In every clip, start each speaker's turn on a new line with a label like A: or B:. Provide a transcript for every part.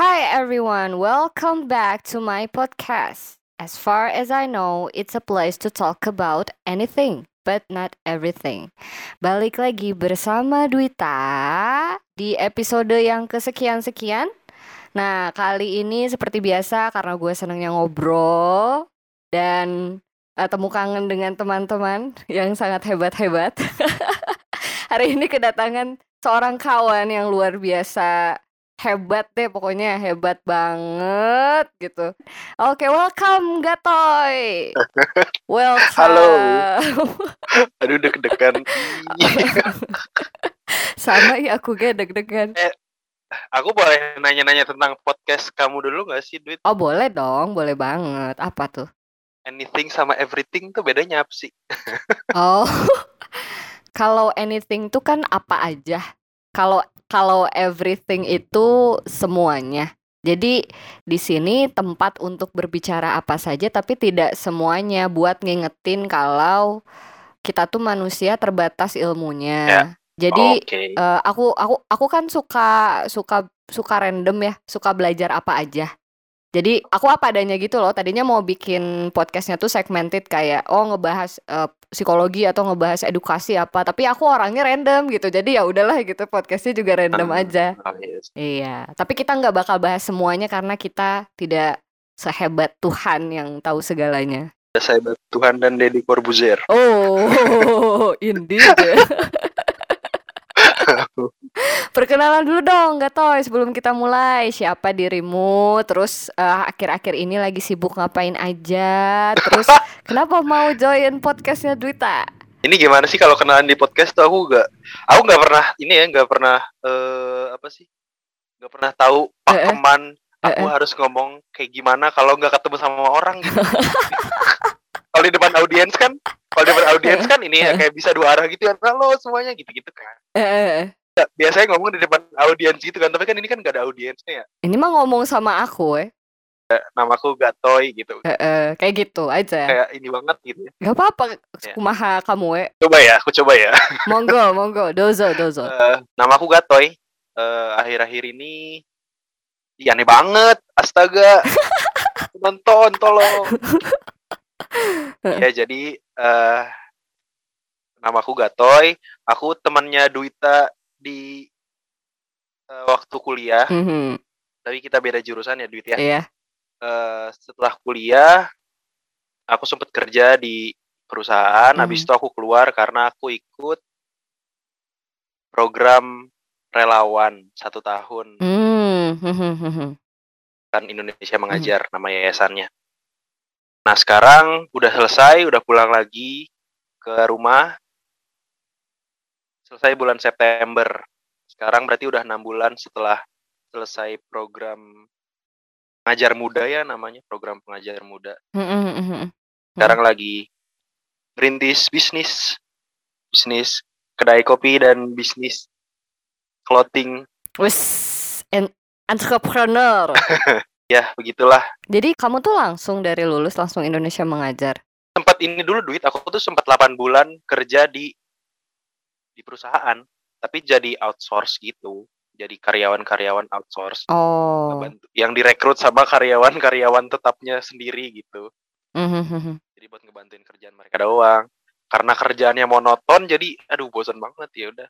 A: Hi everyone, welcome back to my podcast. As far as I know, it's a place to talk about anything, but not everything. Balik lagi bersama Dwita di episode yang kesekian-sekian. Nah, kali ini seperti biasa karena gue senangnya ngobrol dan uh, temu kangen dengan teman-teman yang sangat hebat-hebat. Hari ini kedatangan seorang kawan yang luar biasa hebat deh pokoknya hebat banget gitu. Oke, welcome Gatoy. Welcome.
B: Halo. Aduh deg-degan.
A: Sama ya aku kayak deg-degan.
B: Eh, aku boleh nanya-nanya tentang podcast kamu dulu gak sih, Duit?
A: Oh boleh dong, boleh banget. Apa tuh?
B: Anything sama everything tuh bedanya apa sih?
A: oh, kalau anything tuh kan apa aja. Kalau kalau everything itu semuanya. Jadi di sini tempat untuk berbicara apa saja tapi tidak semuanya buat ngingetin kalau kita tuh manusia terbatas ilmunya.
B: Ya.
A: Jadi
B: Oke.
A: eh, aku aku aku kan suka suka suka random ya, suka belajar apa aja. Jadi aku apa adanya gitu loh. Tadinya mau bikin podcastnya tuh segmented kayak oh ngebahas eh, psikologi atau ngebahas edukasi apa. Tapi aku orangnya random gitu. Jadi ya udahlah gitu podcastnya juga random
B: Hmm.
A: aja.
B: Oh, yes.
A: Iya. Tapi kita nggak bakal bahas semuanya karena kita tidak sehebat Tuhan yang tahu segalanya.
B: Saya Tuhan dan Deddy Corbuzier.
A: Oh, indeed. Perkenalan dulu dong, Gatoy, sebelum kita mulai. Siapa dirimu? Terus eh, akhir-akhir ini lagi sibuk ngapain aja? Terus kenapa mau join podcastnya Dwita?
B: Ini gimana sih kalau kenalan di podcast tuh aku gak, aku nggak pernah ini ya nggak pernah eh apa sih? Nggak pernah tahu pakeman aku
A: Eh, eh.
B: harus ngomong kayak gimana kalau nggak ketemu sama orang gitu. kalau di depan audiens kan, kalau di depan audiens kan ini ya
A: Eh.
B: kayak bisa dua arah gitu ya. Halo semuanya gitu-gitu kan.
A: Eh, eh, eh.
B: Ya, biasanya ngomong di depan audiens gitu kan, tapi kan ini kan gak ada audiensnya ya.
A: Ini mah ngomong sama aku, eh.
B: Namaku Gatoy gitu.
A: Eh, eh, kayak gitu aja.
B: Kayak ini banget gitu ya.
A: Gak apa-apa,
B: Ya.
A: kumaha kamu, eh.
B: Coba ya, aku coba ya.
A: Monggo, monggo, dozo, dozo.
B: Eh, namaku Gatoy. Eh, akhir-akhir ini Ih, aneh banget. Astaga. Nonton tolong. ya jadi eh namaku Gatoy. Aku temannya Duita di eh, waktu kuliah,
A: Mhm,
B: tapi kita beda jurusan ya Duit ya.
A: Iya.
B: eh, setelah kuliah aku sempat kerja di perusahaan habis
A: Mhm.
B: itu aku keluar karena aku ikut program relawan satu tahun
A: Hmm, mhm, mhm.
B: kan Indonesia mengajar nama yayasannya nah sekarang udah selesai udah pulang lagi ke rumah. Selesai bulan September. Sekarang berarti udah enam bulan setelah selesai program pengajar muda ya namanya program pengajar muda.
A: Mhm, mhm, mhm.
B: sekarang lagi merintis bisnis. Bisnis kedai kopi dan bisnis clothing.
A: En- entrepreneur.
B: ya begitulah
A: Jadi kamu tuh langsung dari lulus langsung Indonesia mengajar.
B: sempat ini dulu duit aku tuh sempat 8 bulan kerja di di perusahaan tapi jadi outsource gitu jadi karyawan-karyawan outsource
A: Oh.
B: yang direkrut sama karyawan-karyawan tetapnya sendiri gitu
A: Mhm, mhm.
B: jadi buat ngebantuin kerjaan mereka doang karena kerjaannya monoton jadi aduh bosan banget ya udah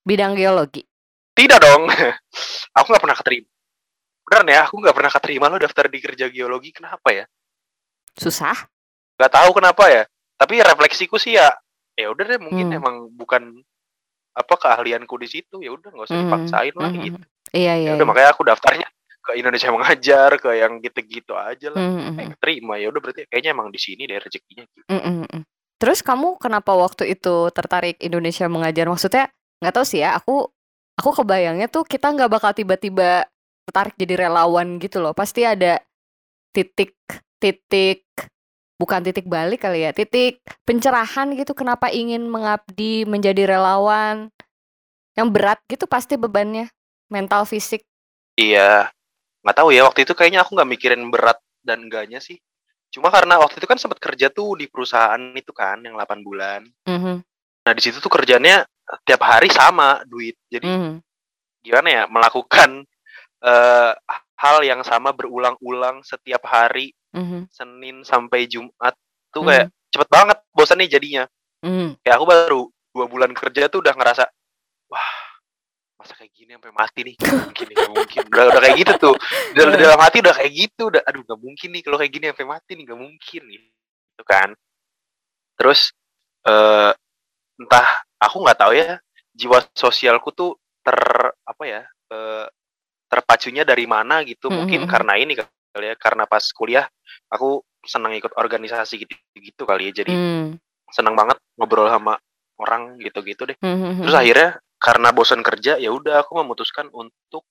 A: Bidang geologi.
B: Tidak dong. aku nggak pernah keterima. Beneran ya, aku nggak pernah keterima lo daftar di kerja geologi. Kenapa ya?
A: Susah?
B: Nggak tahu kenapa ya. Tapi refleksiku sih ya, ya udah deh mungkin
A: Hmm.
B: emang bukan apa keahlianku di situ. Ya udah nggak usah
A: Mhm,
B: dipaksain lah
A: mhm.
B: gitu.
A: Iya,
B: Ya
A: iya.
B: udah
A: iya.
B: makanya aku daftarnya ke Indonesia mengajar, ke yang gitu-gitu aja lah.
A: Mhm, mhm.
B: Eh, keterima ya udah berarti kayaknya emang di sini deh rezekinya. Gitu.
A: Mhm. Terus kamu kenapa waktu itu tertarik Indonesia mengajar? Maksudnya nggak tahu sih ya. Aku aku kebayangnya tuh kita nggak bakal tiba-tiba tertarik jadi relawan gitu loh. Pasti ada titik titik bukan titik balik kali ya, titik pencerahan gitu. Kenapa ingin mengabdi menjadi relawan? Yang berat gitu pasti bebannya mental fisik.
B: Iya, nggak tahu ya waktu itu kayaknya aku nggak mikirin berat dan enggaknya sih. Cuma karena waktu itu kan sempat kerja tuh di perusahaan itu kan yang 8 bulan.
A: Mhm,
B: Nah, di situ tuh kerjanya tiap hari sama duit. Jadi
A: mhm.
B: gimana ya melakukan eh, hal yang sama berulang-ulang setiap hari
A: Mhm.
B: Senin sampai Jumat tuh
A: Mhm.
B: kayak cepet banget bosan nih jadinya.
A: Mhm.
B: Kayak aku baru dua bulan kerja tuh udah ngerasa wah masa kayak gini sampai mati nih mungkin nih mungkin udah, udah kayak gitu tuh dalam, dalam hati udah kayak gitu udah aduh nggak mungkin nih kalau kayak gini sampai mati nih nggak mungkin nih gitu kan terus eh entah aku nggak tahu ya jiwa sosialku tuh ter apa ya eh, terpacunya dari mana gitu
A: Mhm,
B: mungkin
A: mhm.
B: karena ini kali ya karena pas kuliah aku senang ikut organisasi gitu gitu kali ya jadi
A: Mmm.
B: senang banget ngobrol sama orang gitu-gitu deh
A: Mhm,
B: terus akhirnya karena bosan kerja ya udah aku memutuskan untuk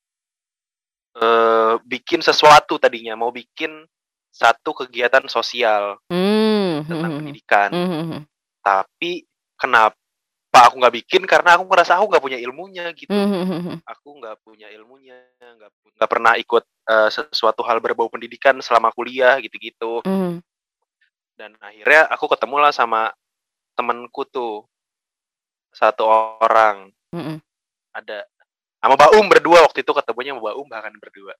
B: eh bikin sesuatu tadinya mau bikin satu kegiatan sosial
A: mhm,
B: tentang pendidikan
A: Mhm, mhm.
B: tapi kenapa aku nggak bikin karena aku ngerasa aku nggak punya ilmunya gitu
A: Mhm, mhm, mhm.
B: aku nggak punya ilmunya nggak pernah ikut eh, sesuatu hal berbau pendidikan selama kuliah gitu-gitu
A: Mhm.
B: dan akhirnya aku ketemu lah sama temenku tuh satu orang
A: Mhm.
B: ada sama Baum berdua waktu itu ketemunya sama Baum bahkan berdua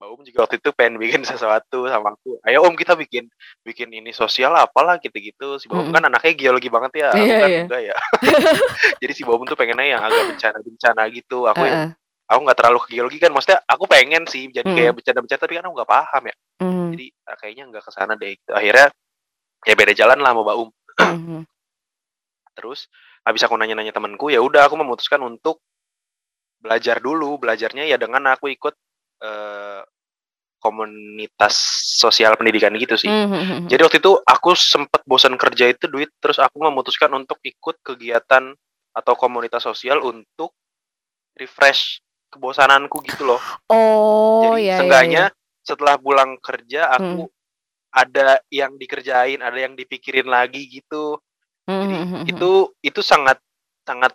B: Baum juga waktu itu pengen bikin sesuatu sama aku ayo om kita bikin bikin ini sosial apalah gitu-gitu si Baum
A: Mhm.
B: kan anaknya geologi banget ya aku
A: Iya,
B: kan
A: iya.
B: enggak ya jadi si Baum tuh pengennya yang agak bencana-bencana gitu aku ya
A: Heeh.
B: aku nggak terlalu ke geologi kan maksudnya aku pengen sih jadi
A: Mhm.
B: kayak bercanda-bercanda tapi kan aku nggak paham ya
A: Mhm.
B: jadi ah, kayaknya nggak ke sana deh gitu. akhirnya ya beda jalan lah sama Baum
A: Mhm.
B: terus habis aku nanya-nanya temanku ya udah aku memutuskan untuk belajar dulu belajarnya ya dengan aku ikut eh, komunitas sosial pendidikan gitu sih
A: Mhm, mhm.
B: jadi waktu itu aku sempet bosan kerja itu duit terus aku memutuskan untuk ikut kegiatan atau komunitas sosial untuk refresh kebosananku gitu loh
A: Oh,
B: jadi
A: ya ya
B: seenggaknya
A: ya.
B: setelah pulang kerja aku
A: Mhm.
B: ada yang dikerjain ada yang dipikirin lagi gitu
A: Mhm,
B: jadi
A: mhm.
B: itu itu sangat sangat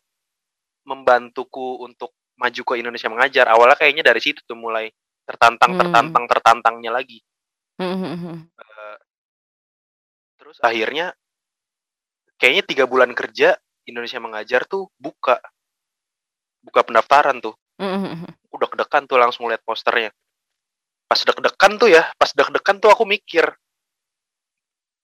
B: membantuku untuk maju ke Indonesia mengajar awalnya kayaknya dari situ tuh mulai tertantang
A: Mmm.
B: tertantang tertantangnya lagi
A: mhm.
B: Eh, terus akhirnya kayaknya tiga bulan kerja Indonesia mengajar tuh buka buka pendaftaran tuh
A: mhm.
B: aku deg-degan tuh langsung lihat posternya pas deg-degan tuh ya pas deg-degan tuh aku mikir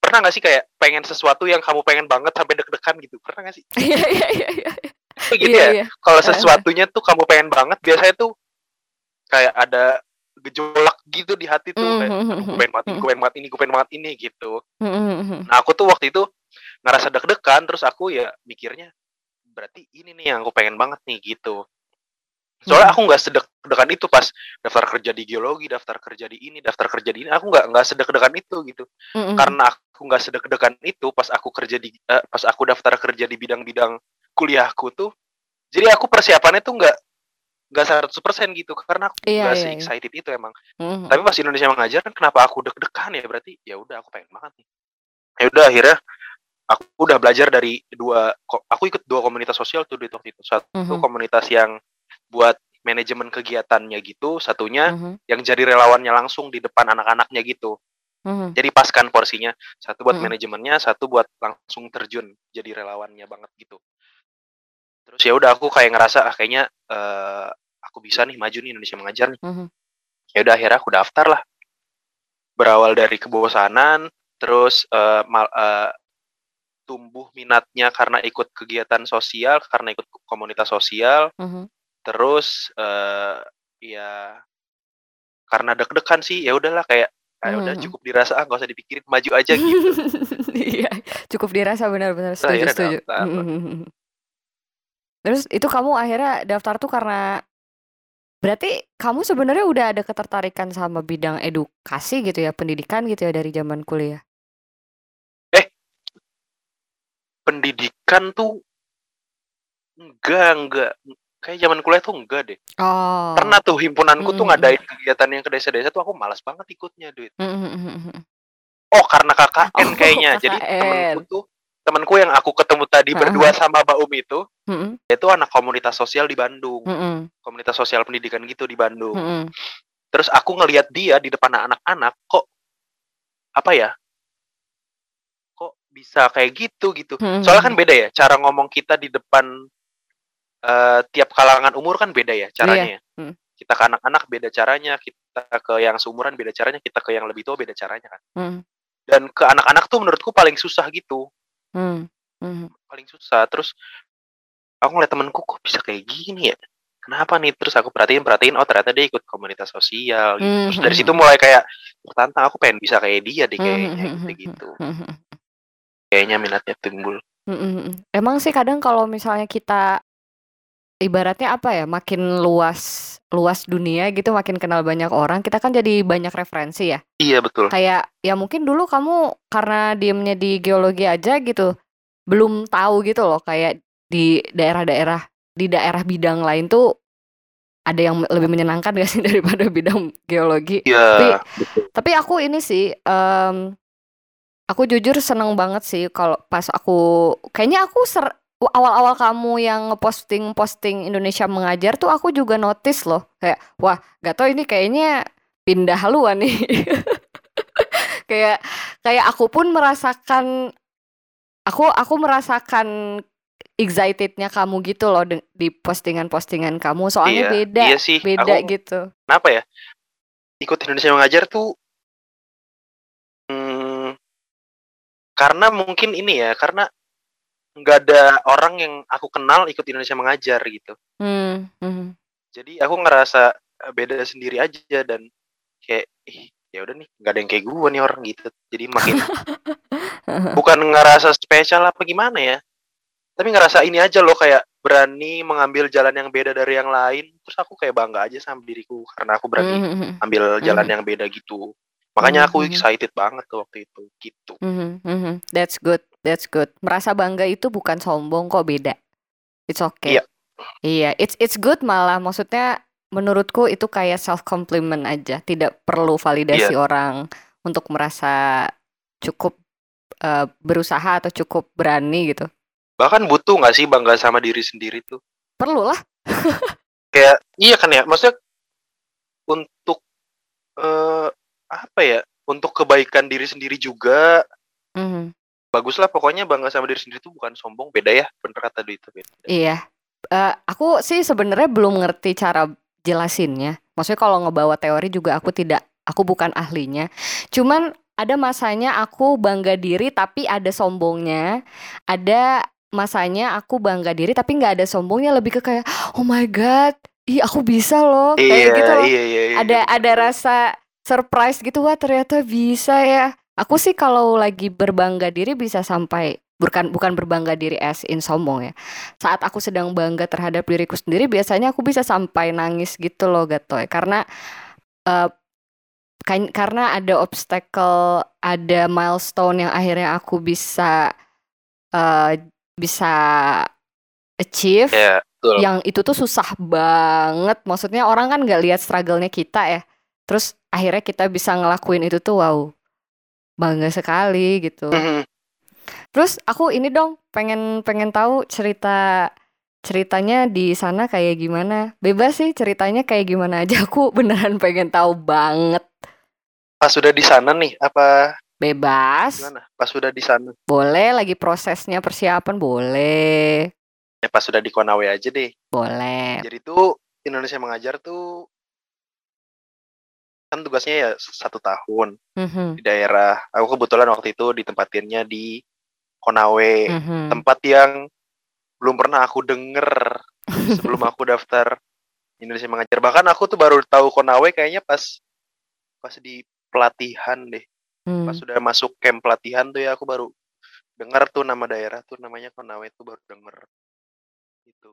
B: pernah nggak sih kayak pengen sesuatu yang kamu pengen banget sampai deg-degan gitu pernah nggak sih
A: Iya iya iya iya.
B: Kayak gitu
A: Iya
B: ya.
A: iya.
B: kalau sesuatunya tuh kamu pengen banget biasanya tuh kayak ada gejolak gitu di hati tuh kayak
A: Mhm,
B: aduh
A: mhm,
B: gue pengen banget ini gue pengen banget ini gue pengen banget ini gitu. Nah aku tuh waktu itu ngerasa deg-degan terus aku ya mikirnya berarti ini nih yang aku pengen banget nih gitu. Soalnya aku nggak sedek-degan itu pas daftar kerja di geologi daftar kerja di ini daftar kerja di ini aku nggak nggak sedek-degan itu gitu. Karena aku nggak sedek-degan itu pas aku kerja di eh, pas aku daftar kerja di bidang-bidang kuliahku tuh jadi aku persiapannya tuh nggak nggak 100% gitu karena aku
A: Iya
B: nggak
A: iya
B: se
A: iya.
B: excited itu emang
A: Mhm.
B: tapi pas Indonesia mengajar kan kenapa aku deg-degan ya berarti ya udah aku pengen banget nih ya udah akhirnya aku udah belajar dari dua aku ikut dua komunitas sosial tuh di waktu itu satu
A: Mhm.
B: komunitas yang buat manajemen kegiatannya gitu satunya
A: Mhm.
B: yang jadi relawannya langsung di depan anak-anaknya gitu
A: Mhm.
B: jadi paskan porsinya satu buat
A: Mhm.
B: manajemennya satu buat langsung terjun jadi relawannya banget gitu terus ya udah aku kayak ngerasa ah kayaknya eh, aku bisa nih maju nih Indonesia mengajar nih
A: Mhm.
B: ya udah akhirnya aku daftar lah berawal dari kebosanan terus eh, mal- eh, tumbuh minatnya karena ikut kegiatan sosial karena ikut komunitas sosial
A: Mhm.
B: terus eh ya karena deg-degan sih ya udahlah kayak kayak udah
A: Mhm.
B: cukup dirasa ah nggak usah dipikirin maju aja gitu
A: Iya, cukup dirasa benar-benar setuju
B: akhirnya
A: setuju.
B: daftar.
A: Terus itu kamu akhirnya daftar tuh karena berarti kamu sebenarnya udah ada ketertarikan sama bidang edukasi gitu ya, pendidikan gitu ya dari zaman kuliah?
B: pendidikan tuh enggak enggak kayak zaman kuliah tuh enggak deh
A: Oh.
B: pernah tuh himpunanku tuh
A: Mhm, mhm.
B: ngadain kegiatan yang ke desa-desa tuh aku malas banget ikutnya duit
A: mhm, mhm.
B: oh karena KKN
A: Oh,
B: kayaknya jadi
A: KKN.
B: temenku tuh temanku yang aku ketemu tadi
A: Heeh,
B: berdua
A: heeh.
B: sama Mbak Umi itu
A: Mhm,
B: itu anak komunitas sosial di Bandung
A: mhm,
B: komunitas sosial pendidikan gitu di Bandung
A: mhm.
B: terus aku ngelihat dia di depan anak-anak kok apa ya kok bisa kayak gitu gitu
A: Mhm,
B: soalnya kan beda ya cara ngomong kita di depan eh, tiap kalangan umur kan beda ya caranya ya.
A: Mhm.
B: kita ke anak-anak beda caranya kita ke yang seumuran beda caranya kita ke yang lebih tua beda caranya kan
A: Hmm.
B: dan ke anak-anak tuh menurutku paling susah gitu
A: Hmm. Hmm.
B: paling susah terus aku ngeliat temenku kok bisa kayak gini ya kenapa nih terus aku perhatiin perhatiin oh ternyata dia ikut komunitas sosial gitu.
A: Hmm,
B: terus dari
A: hmm,
B: situ mulai kayak tertantang aku pengen bisa kayak dia deh kayaknya
A: hmm,
B: gitu
A: hmm,
B: gitu
A: hmm, hmm.
B: kayaknya minatnya timbul
A: mm, mm. Emang sih kadang kalau misalnya kita ibaratnya apa ya, makin luas luas dunia gitu, makin kenal banyak orang, kita kan jadi banyak referensi ya.
B: iya betul
A: Kayak ya mungkin dulu kamu karena diemnya di geologi aja gitu, belum tahu gitu loh kayak di daerah-daerah di daerah bidang lain tuh ada yang lebih menyenangkan gak sih daripada bidang geologi?
B: iya
A: Tapi aku ini sih, em, aku jujur seneng banget sih kalau pas aku, kayaknya aku ser, awal-awal kamu yang ngeposting posting Indonesia mengajar tuh aku juga notice loh, kayak wah gak tau ini kayaknya pindah haluan nih, kayak kayak aku pun merasakan, aku aku merasakan excitednya kamu gitu loh di postingan-postingan kamu, soalnya
B: iya
A: beda,
B: iya sih.
A: beda
B: aku
A: gitu.
B: kenapa ya? Ikut Indonesia mengajar tuh hmm, karena mungkin ini ya karena nggak ada orang yang aku kenal ikut Indonesia mengajar gitu
A: Hmm, hmm.
B: jadi aku ngerasa eh, beda sendiri aja dan kayak ih ya udah nih nggak ada yang kayak gue nih orang gitu jadi makin bukan ngerasa spesial apa gimana ya tapi ngerasa ini aja loh kayak berani mengambil jalan yang beda dari yang lain terus aku kayak bangga aja sama diriku karena aku berani
A: Hmm, hmm, hmm.
B: ambil jalan
A: Mhm.
B: yang beda gitu makanya aku excited banget tuh waktu itu gitu
A: Mhm, mhm. That's good, that's good. Merasa bangga itu bukan sombong kok beda. It's okay.
B: Iya.
A: Iya, it's it's good malah. Maksudnya menurutku itu kayak self compliment aja. Tidak perlu validasi
B: Iya.
A: orang untuk merasa cukup eh, berusaha atau cukup berani gitu.
B: bahkan butuh nggak sih bangga sama diri sendiri tuh
A: Perlu lah.
B: kayak iya kan ya maksudnya untuk eh apa ya untuk kebaikan diri sendiri juga
A: Mhm.
B: bagus lah pokoknya bangga sama diri sendiri itu bukan sombong beda ya bener kata Dwi itu beda
A: Iya. Eh, aku sih sebenarnya belum ngerti cara jelasinnya. Maksudnya kalau ngebawa teori juga aku tidak, aku bukan ahlinya. Cuman ada masanya aku bangga diri tapi ada sombongnya. Ada masanya aku bangga diri tapi nggak ada sombongnya lebih ke kayak oh my god, ih aku bisa loh kayak
B: iya,
A: gitu loh.
B: iya iya iya
A: Ada
B: iya,
A: ada rasa surprise gitu wah ternyata bisa ya. Aku sih kalau lagi berbangga diri bisa sampai bukan bukan berbangga diri as in sombong ya. Saat aku sedang bangga terhadap diriku sendiri biasanya aku bisa sampai nangis gitu loh Gatoy karena kan- karena ada obstacle, ada milestone yang akhirnya aku bisa eh, bisa achieve
B: ya betul
A: yang itu tuh susah banget. Maksudnya orang kan nggak lihat struggle-nya kita ya. Terus akhirnya kita bisa ngelakuin itu tuh wow. Bangga sekali gitu.
B: Mhm.
A: Terus aku ini dong pengen pengen tahu cerita ceritanya di sana kayak gimana. Bebas sih ceritanya kayak gimana aja. Aku beneran pengen tahu banget.
B: pas sudah di sana nih apa
A: Bebas.
B: gimana pas sudah di sana
A: Boleh lagi prosesnya persiapan boleh.
B: ya pas sudah di Konawe aja deh
A: Boleh.
B: jadi tuh Indonesia mengajar tuh kan tugasnya ya satu tahun
A: Mhm,
B: di daerah. Aku kebetulan waktu itu ditempatinnya di Konawe
A: mhm.
B: tempat yang belum pernah aku denger sebelum aku daftar Indonesia mengajar. Bahkan aku tuh baru tahu Konawe kayaknya pas pas di pelatihan deh.
A: Hmm,
B: pas sudah masuk camp pelatihan tuh ya aku baru dengar tuh nama daerah tuh namanya Konawe tuh baru denger. Gitu.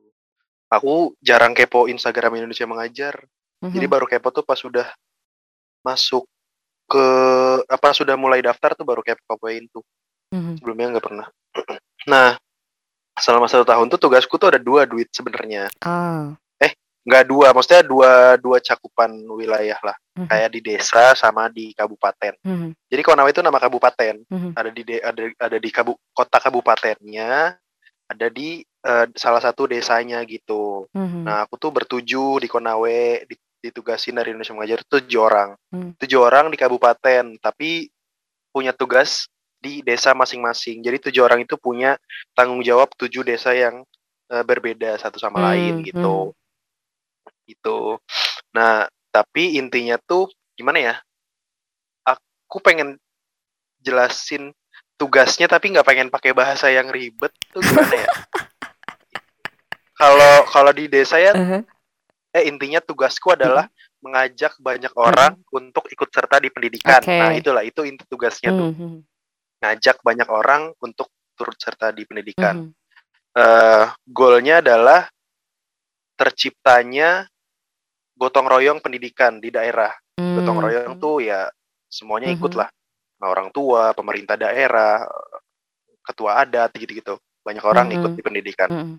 B: Aku jarang kepo Instagram Indonesia mengajar. Jadi
A: mhm,
B: baru kepo tuh pas sudah masuk ke apa sudah mulai daftar tuh baru kepo kepoin tuh
A: mhm.
B: sebelumnya nggak pernah. Nah selama satu tahun tuh tugasku tuh ada dua duit sebenarnya.
A: Ah,
B: nggak dua maksudnya dua dua cakupan wilayah lah.
A: Mhm,
B: kayak di desa sama di kabupaten.
A: Mhm,
B: jadi Konawe itu nama kabupaten.
A: Mhm,
B: ada di de- ada ada di kabu, kota kabupatennya ada di eh, salah satu desanya gitu.
A: Mhm.
B: nah aku tuh bertujuh di Konawe di- ditugasin dari Indonesia mengajar tuh tujuh orang
A: Hmm.
B: tujuh orang di kabupaten tapi punya tugas di desa masing-masing jadi tujuh orang itu punya tanggung jawab tujuh desa yang eh, berbeda satu sama lain
A: Hmm,
B: gitu gitu Nah, tapi intinya tuh gimana ya? Aku pengen jelasin tugasnya tapi nggak pengen pakai bahasa yang ribet tuh gimana ya? Kalau kalau di desa ya,
A: Uh-huh.
B: Eh intinya tugasku adalah mengajak banyak orang untuk ikut serta di pendidikan.
A: Oke.
B: Nah, itulah itu inti tugasnya tuh.
A: Mhm.
B: Ngajak banyak orang untuk turut serta di pendidikan.
A: Mhm.
B: eh goalnya adalah terciptanya gotong royong pendidikan di daerah. Gotong
A: Hmm.
B: royong tuh ya semuanya ikut
A: Mhm.
B: lah. Nah, orang tua, pemerintah daerah, ketua adat gitu-gitu. Banyak orang ikut
A: Mhm.
B: di pendidikan.
A: Mhm.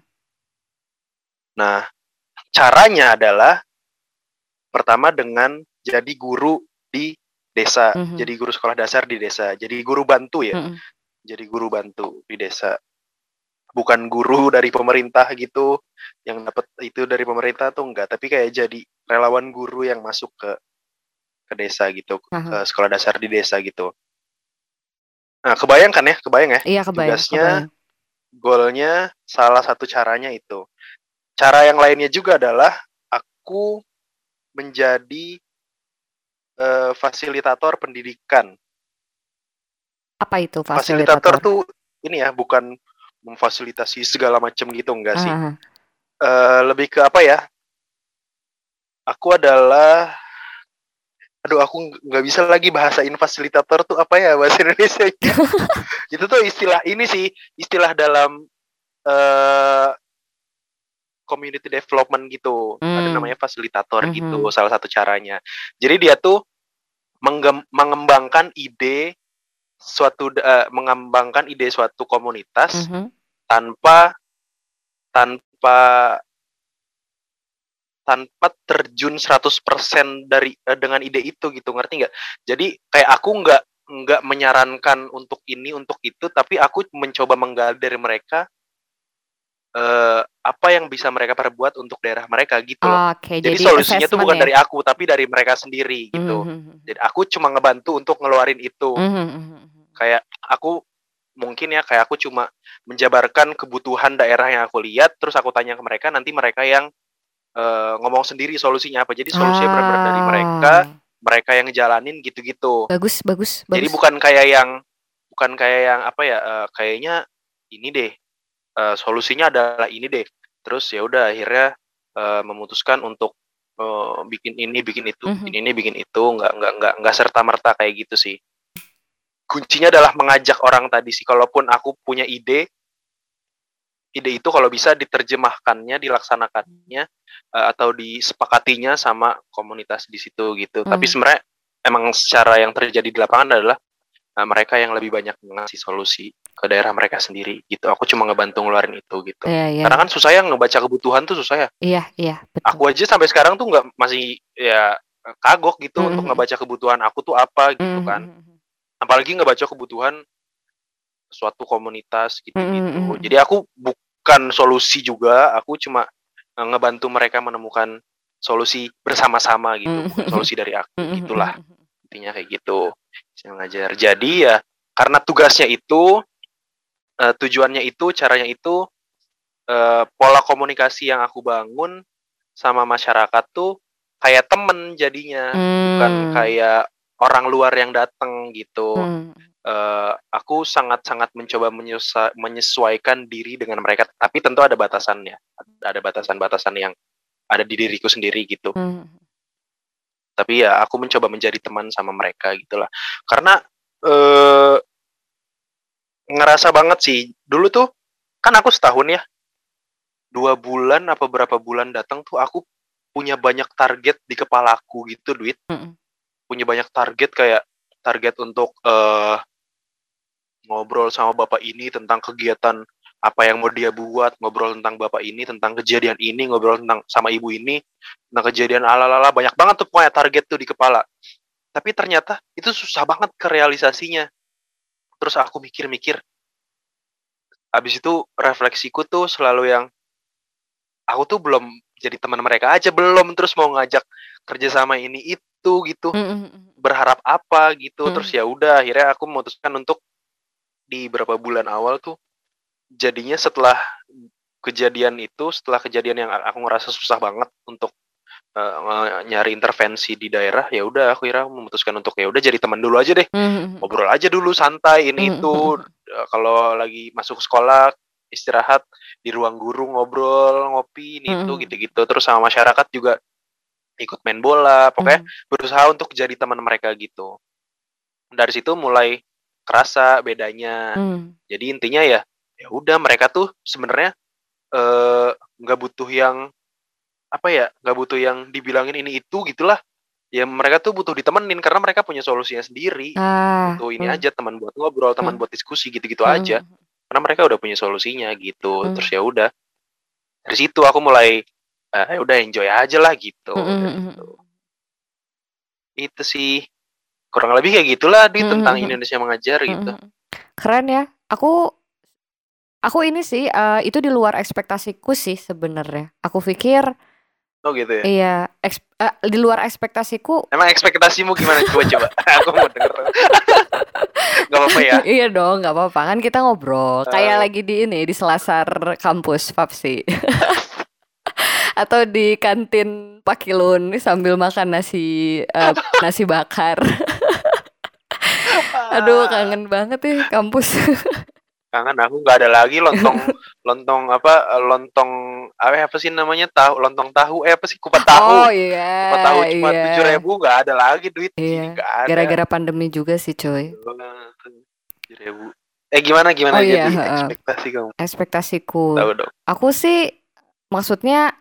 B: Nah, caranya adalah pertama dengan jadi guru di desa,
A: Mhm.
B: jadi guru sekolah dasar di desa, jadi guru bantu ya,
A: Mhm.
B: jadi guru bantu di desa. Bukan guru dari pemerintah gitu, yang dapat itu dari pemerintah tuh enggak, tapi kayak jadi relawan guru yang masuk ke ke desa gitu, ke
A: Aha.
B: sekolah dasar di desa gitu. Nah, kebayang kan ya, kebayang ya,
A: Iya kebayang.
B: tugasnya
A: kebayang.
B: goalnya salah satu caranya itu. Cara yang lainnya juga adalah aku menjadi eh, fasilitator pendidikan.
A: Apa itu
B: Fasilitator
A: fasilitator?
B: tuh ini ya, bukan memfasilitasi segala macam gitu enggak sih.
A: Ah,
B: Eh, lebih ke apa ya? Aku adalah aduh aku nggak- bisa lagi bahasain fasilitator tuh apa ya bahasa Indonesia itu tuh istilah ini sih istilah dalam eh community development gitu ada
A: Hmm.
B: namanya fasilitator
A: Mhm.
B: gitu salah satu caranya jadi dia tuh mengembangkan ide suatu eh, mengembangkan ide suatu komunitas
A: mhm.
B: tanpa tanpa tanpa terjun 100% dari eh, dengan ide itu gitu ngerti nggak jadi kayak aku nggak nggak menyarankan untuk ini untuk itu tapi aku mencoba menggali dari mereka eh, apa yang bisa mereka perbuat untuk daerah mereka gitu loh.
A: Oke,
B: jadi,
A: jadi
B: solusinya tuh bukan
A: ya?
B: dari aku tapi dari mereka sendiri gitu.
A: Mhm,
B: jadi aku cuma ngebantu untuk ngeluarin itu.
A: Mhm, mhm, mhm.
B: kayak aku mungkin ya kayak aku cuma menjabarkan kebutuhan daerah yang aku lihat terus aku tanya ke mereka nanti mereka yang eh, ngomong sendiri solusinya apa. Jadi solusinya benar-benar dari mereka
A: Ah,
B: mereka yang ngejalanin gitu-gitu.
A: Bagus, bagus, bagus.
B: jadi bukan kayak yang bukan kayak yang apa ya eh, kayaknya ini deh eh, solusinya adalah ini deh. Terus ya udah akhirnya eh, memutuskan untuk eh, bikin ini bikin itu
A: Mhm.
B: bikin ini bikin itu. Nggak nggak nggak nggak serta merta kayak gitu sih. Kuncinya adalah mengajak orang tadi sih. Kalaupun aku punya ide ide itu kalau bisa diterjemahkannya dilaksanakannya eh, atau disepakatinya sama komunitas di situ gitu. Tapi
A: Hmm.
B: sebenarnya emang secara yang terjadi di lapangan adalah eh, mereka yang lebih banyak mengasih solusi ke daerah mereka sendiri gitu aku cuma ngebantu ngeluarin itu gitu
A: Iya, iya.
B: karena kan susah ya ngebaca kebutuhan tuh susah ya
A: Iya, iya, betul.
B: aku aja sampai sekarang tuh nggak masih ya kagok gitu untuk
A: Mhm.
B: ngebaca kebutuhan aku tuh apa gitu
A: Mhm,
B: kan
A: mhm, mhm.
B: apalagi ngebaca kebutuhan suatu komunitas gitu-gitu.
A: Mm, mm, mm.
B: Jadi aku bukan solusi juga, aku cuma eh, ngebantu mereka menemukan solusi bersama-sama gitu,
A: Mm.
B: bukan solusi dari aku.
A: Mhm,
B: Gitulah
A: mhm, mhm.
B: intinya kayak gitu. Saya ngajar. Jadi ya karena tugasnya itu eh, tujuannya itu, caranya itu eh, pola komunikasi yang aku bangun sama masyarakat tuh kayak temen jadinya, bukan
A: Hmm.
B: kayak orang luar yang datang gitu
A: Hmm.
B: eh, aku sangat-sangat mencoba menyesa- menyesuaikan diri dengan mereka, tapi tentu ada batasannya, ada batasan-batasan yang ada di diriku sendiri gitu.
A: Hmm.
B: Tapi ya aku mencoba menjadi teman sama mereka gitulah, karena eh, ngerasa banget sih dulu tuh kan aku setahun ya, dua bulan apa berapa bulan datang tuh aku punya banyak target di kepalaku gitu duit,
A: Mm-mm.
B: punya banyak target kayak target untuk eh ngobrol sama bapak ini tentang kegiatan apa yang mau dia buat, ngobrol tentang bapak ini, tentang kejadian ini, ngobrol tentang sama ibu ini, tentang kejadian ala-ala banyak banget tuh pokoknya target tuh di kepala. Tapi ternyata itu susah banget ke realisasinya. Terus aku mikir-mikir. Habis itu refleksiku tuh selalu yang aku tuh belum jadi teman mereka aja belum terus mau ngajak kerjasama ini itu gitu
A: Mm-mm.
B: berharap apa gitu
A: Mm.
B: terus ya udah akhirnya aku memutuskan untuk di beberapa bulan awal tuh jadinya setelah kejadian itu setelah kejadian yang aku ngerasa susah banget untuk uh, nyari intervensi di daerah ya udah aku kira memutuskan untuk ya udah jadi teman dulu aja deh
A: Mhm.
B: ngobrol aja dulu santai ini
A: Mhm,
B: itu. Uh, kalau lagi masuk sekolah istirahat di ruang guru ngobrol ngopi ini itu
A: Mhm.
B: gitu-gitu terus sama masyarakat juga ikut main bola pokoknya
A: Mhm.
B: berusaha untuk jadi teman mereka gitu dari situ mulai kerasa bedanya
A: Mhm.
B: jadi intinya ya ya udah mereka tuh sebenarnya eh, nggak butuh yang apa ya nggak butuh yang dibilangin ini itu gitulah ya mereka tuh butuh ditemenin karena mereka punya solusinya sendiri
A: Ah.
B: tuh ini
A: mhm.
B: aja teman buat ngobrol teman
A: Hmm.
B: buat diskusi gitu-gitu
A: Mhm,
B: aja karena mereka udah punya solusinya gitu
A: Hmm.
B: terus ya udah dari situ aku mulai eh, ya udah enjoy aja lah gitu
A: Mhm,
B: dari
A: mhm,
B: situ.
A: mhm.
B: itu sih kurang lebih kayak gitulah di tentang. Indonesia mengajar gitu.
A: Keren ya. Aku aku ini sih eh, itu di luar ekspektasiku sih sebenarnya. Aku pikir
B: oh gitu ya
A: iya eks- eh, di luar ekspektasiku.
B: emang ekspektasimu gimana coba coba aku mau denger nggak apa-apa ya
A: iya dong, nggak apa-apa kan kita ngobrol. Kayak
B: Eh.
A: lagi di ini di selasar kampus Papsi. Atau di kantin Pakilun sambil makan nasi eh, nasi bakar. Aduh, kangen banget ya kampus.
B: Kangen aku nggak ada lagi lontong lontong apa lontong apa apa sih namanya tahu lontong tahu eh apa sih kupat tahu
A: Oh iya.
B: kupat tahu cuma
A: iya.
B: tujuh ribu nggak ada lagi duit
A: Iya, Gara-gara pandemi juga sih, coy.
B: tujuh ribu eh gimana gimana
A: Oh, iya,
B: jadi
A: heeh.
B: ekspektasi kamu
A: Ekspektasiku.
B: tahu dong
A: Aku sih maksudnya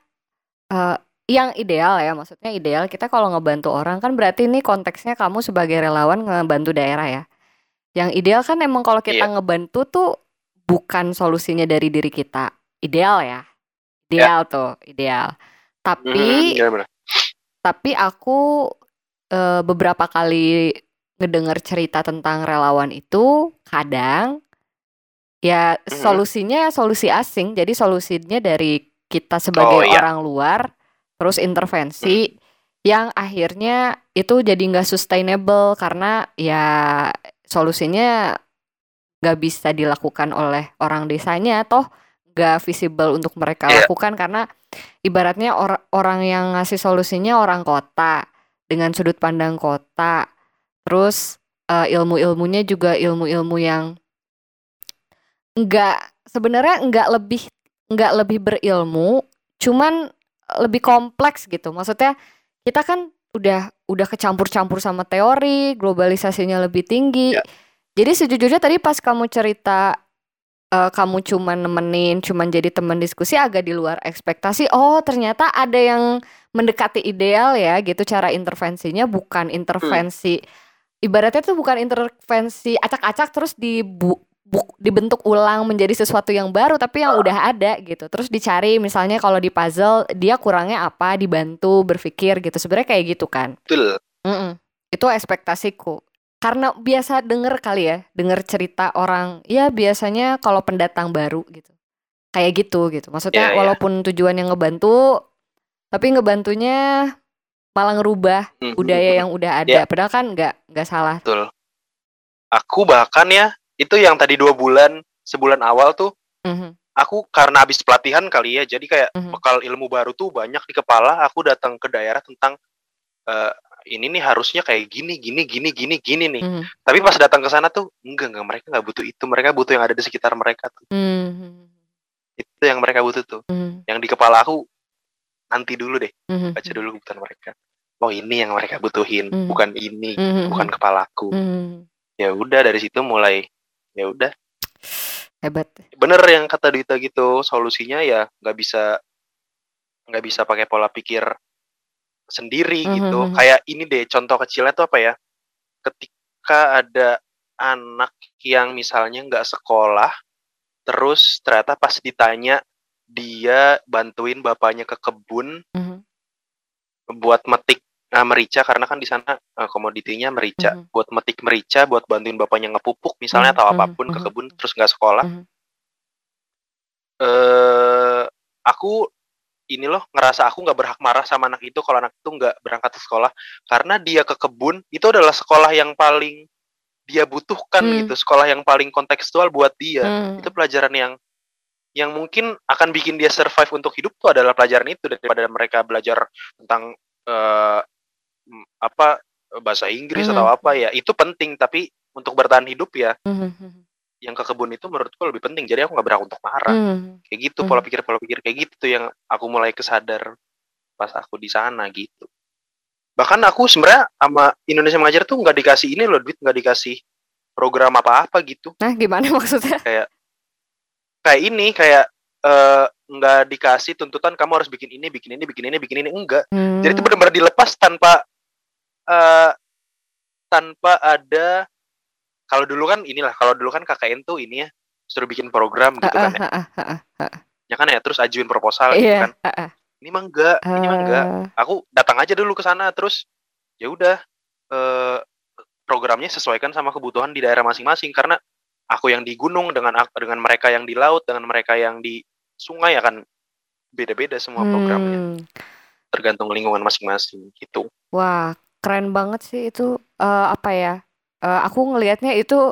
A: eh, yang ideal ya, maksudnya ideal kita kalau ngebantu orang kan berarti ini konteksnya kamu sebagai relawan ngebantu daerah ya. Yang ideal kan emang kalau kita
B: Iya.
A: ngebantu tuh bukan solusinya dari diri kita. Ideal ya. Ideal tuh, ideal. Tapi
B: Mhm, gimana?
A: tapi aku eh, beberapa kali ngedengar cerita tentang relawan itu kadang ya
B: Mhm.
A: solusinya solusi asing jadi solusinya dari kita sebagai
B: Oh, iya.
A: orang luar terus intervensi yang akhirnya itu jadi nggak sustainable karena ya solusinya nggak bisa dilakukan oleh orang desanya toh nggak visible untuk mereka
B: Iya.
A: lakukan karena ibaratnya or- orang yang ngasih solusinya orang kota dengan sudut pandang kota terus eh, ilmu-ilmunya juga ilmu-ilmu yang nggak sebenarnya nggak lebih nggak lebih berilmu cuman lebih kompleks gitu maksudnya kita kan udah udah kecampur-campur sama teori globalisasinya lebih tinggi
B: Ya.
A: jadi sejujurnya tadi pas kamu cerita eh, kamu cuman nemenin cuman jadi teman diskusi agak di luar ekspektasi oh ternyata ada yang mendekati ideal ya gitu cara intervensinya bukan intervensi ibaratnya tuh bukan intervensi acak-acak terus dibu bu- dibentuk ulang menjadi sesuatu yang baru tapi yang udah ada gitu. Terus dicari misalnya kalau di puzzle dia kurangnya apa dibantu berpikir gitu. Sebenarnya kayak gitu kan?
B: Betul.
A: Mm-mm. itu ekspektasiku. Karena biasa denger kali ya denger cerita orang ya biasanya kalau pendatang baru gitu. Kayak gitu gitu. Maksudnya
B: Iya, iya.
A: walaupun tujuannya ngebantu tapi ngebantunya malah ngerubah
B: Mhm.
A: budaya yang udah ada. Padahal kan nggak nggak salah.
B: Betul. Aku bahkan ya itu yang tadi dua bulan sebulan awal tuh
A: Mhm.
B: aku karena habis pelatihan kali ya jadi kayak
A: Mhm.
B: bekal ilmu baru tuh banyak di kepala aku datang ke daerah tentang eh, ini nih harusnya kayak gini gini gini gini gini nih
A: Mhm.
B: tapi pas datang ke sana tuh enggak enggak mereka nggak butuh itu mereka butuh yang ada di sekitar mereka tuh
A: Mhm.
B: itu yang mereka butuh tuh
A: Mhm.
B: yang di kepala aku nanti dulu deh
A: Mhm.
B: baca dulu kebutuhan mereka oh ini yang mereka butuhin
A: Mhm.
B: bukan ini
A: Mhm.
B: bukan kepalaku
A: Mhm.
B: ya udah dari situ mulai ya udah
A: hebat
B: bener yang kata Dita gitu solusinya ya nggak bisa nggak bisa pakai pola pikir sendiri
A: Mhm,
B: gitu
A: mhm.
B: kayak ini deh contoh kecilnya tuh apa ya ketika ada anak yang misalnya nggak sekolah terus ternyata pas ditanya dia bantuin bapaknya ke kebun
A: Mhm.
B: buat metik eh, merica karena kan di sana eh, komoditinya merica
A: Mhm.
B: buat metik merica buat bantuin bapaknya ngepupuk misalnya
A: Mhm,
B: atau
A: mhm,
B: apa pun ke
A: mhm.
B: kebun terus nggak sekolah
A: Mhm.
B: eh aku ini loh ngerasa aku nggak berhak marah sama anak itu kalau anak itu nggak berangkat ke sekolah karena dia ke kebun itu adalah sekolah yang paling dia butuhkan
A: Hmm.
B: gitu sekolah yang paling kontekstual buat dia
A: Hmm.
B: itu pelajaran yang yang mungkin akan bikin dia survive untuk hidup tuh adalah pelajaran itu daripada mereka belajar tentang uh, apa bahasa Inggris mm -hmm. atau apa ya itu penting tapi untuk bertahan hidup ya mm -hmm. yang ke kebun itu menurutku lebih penting jadi aku nggak berhak untuk marah mm -hmm. kayak gitu pola pikir pola pikir kayak gitu tuh yang aku mulai kesadar pas aku di sana gitu bahkan aku sebenarnya sama Indonesia mengajar tuh nggak dikasih ini loh duit nggak dikasih program apa-apa gitu
A: nah gimana maksudnya
B: kayak kayak ini kayak uh, nggak dikasih tuntutan kamu harus bikin ini, bikin ini, bikin ini, bikin ini enggak. Hmm. Jadi itu benar-benar dilepas tanpa uh, tanpa ada kalau dulu kan inilah kalau dulu kan KKN tuh ini ya suruh bikin program gitu uh, kan ya. Uh, uh, uh, uh. Ya kan ya terus ajuin proposal yeah, gitu kan. Uh, uh. Ini mah enggak, ini mah enggak. Aku datang aja dulu ke sana terus ya udah uh, programnya sesuaikan sama kebutuhan di daerah masing-masing karena aku yang di gunung dengan dengan mereka yang di laut dengan mereka yang di sungai akan beda-beda semua hmm. programnya tergantung lingkungan masing-masing gitu
A: wah keren banget sih itu uh, apa ya uh, aku ngelihatnya itu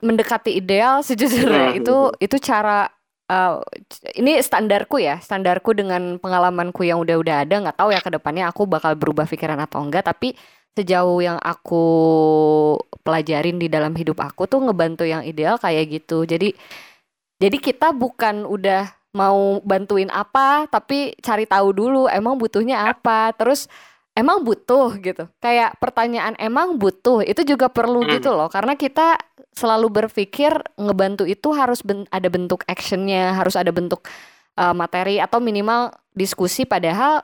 A: mendekati ideal sejujurnya hmm. itu itu cara uh, ini standarku ya standarku dengan pengalamanku yang udah-udah ada nggak tahu ya ke depannya aku bakal berubah pikiran atau enggak tapi sejauh yang aku pelajarin di dalam hidup aku tuh ngebantu yang ideal kayak gitu. Jadi jadi kita bukan udah mau bantuin apa tapi cari tahu dulu emang butuhnya apa. Terus emang butuh gitu. Kayak pertanyaan emang butuh? Itu juga perlu hmm. gitu loh karena kita selalu berpikir ngebantu itu harus ben ada bentuk actionnya, harus ada bentuk uh, materi atau minimal diskusi. Padahal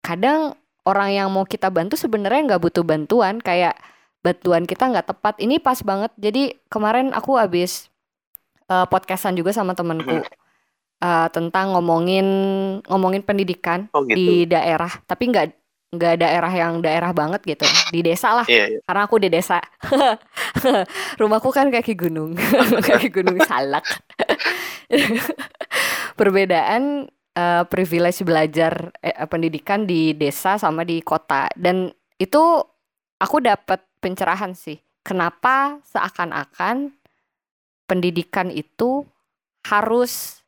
A: kadang orang yang mau kita bantu sebenarnya nggak butuh bantuan. Kayak bantuan kita nggak tepat. Ini pas banget. Jadi kemarin aku habis uh, podcastan juga sama temenku uh, tentang ngomongin ngomongin pendidikan oh, gitu. di daerah. Tapi nggak nggak daerah yang daerah banget gitu di desa lah yeah, yeah. karena aku di desa rumahku kan kaki gunung kaki gunung salak perbedaan uh, privilege belajar eh, pendidikan di desa sama di kota dan itu aku dapat pencerahan sih kenapa seakan-akan pendidikan itu harus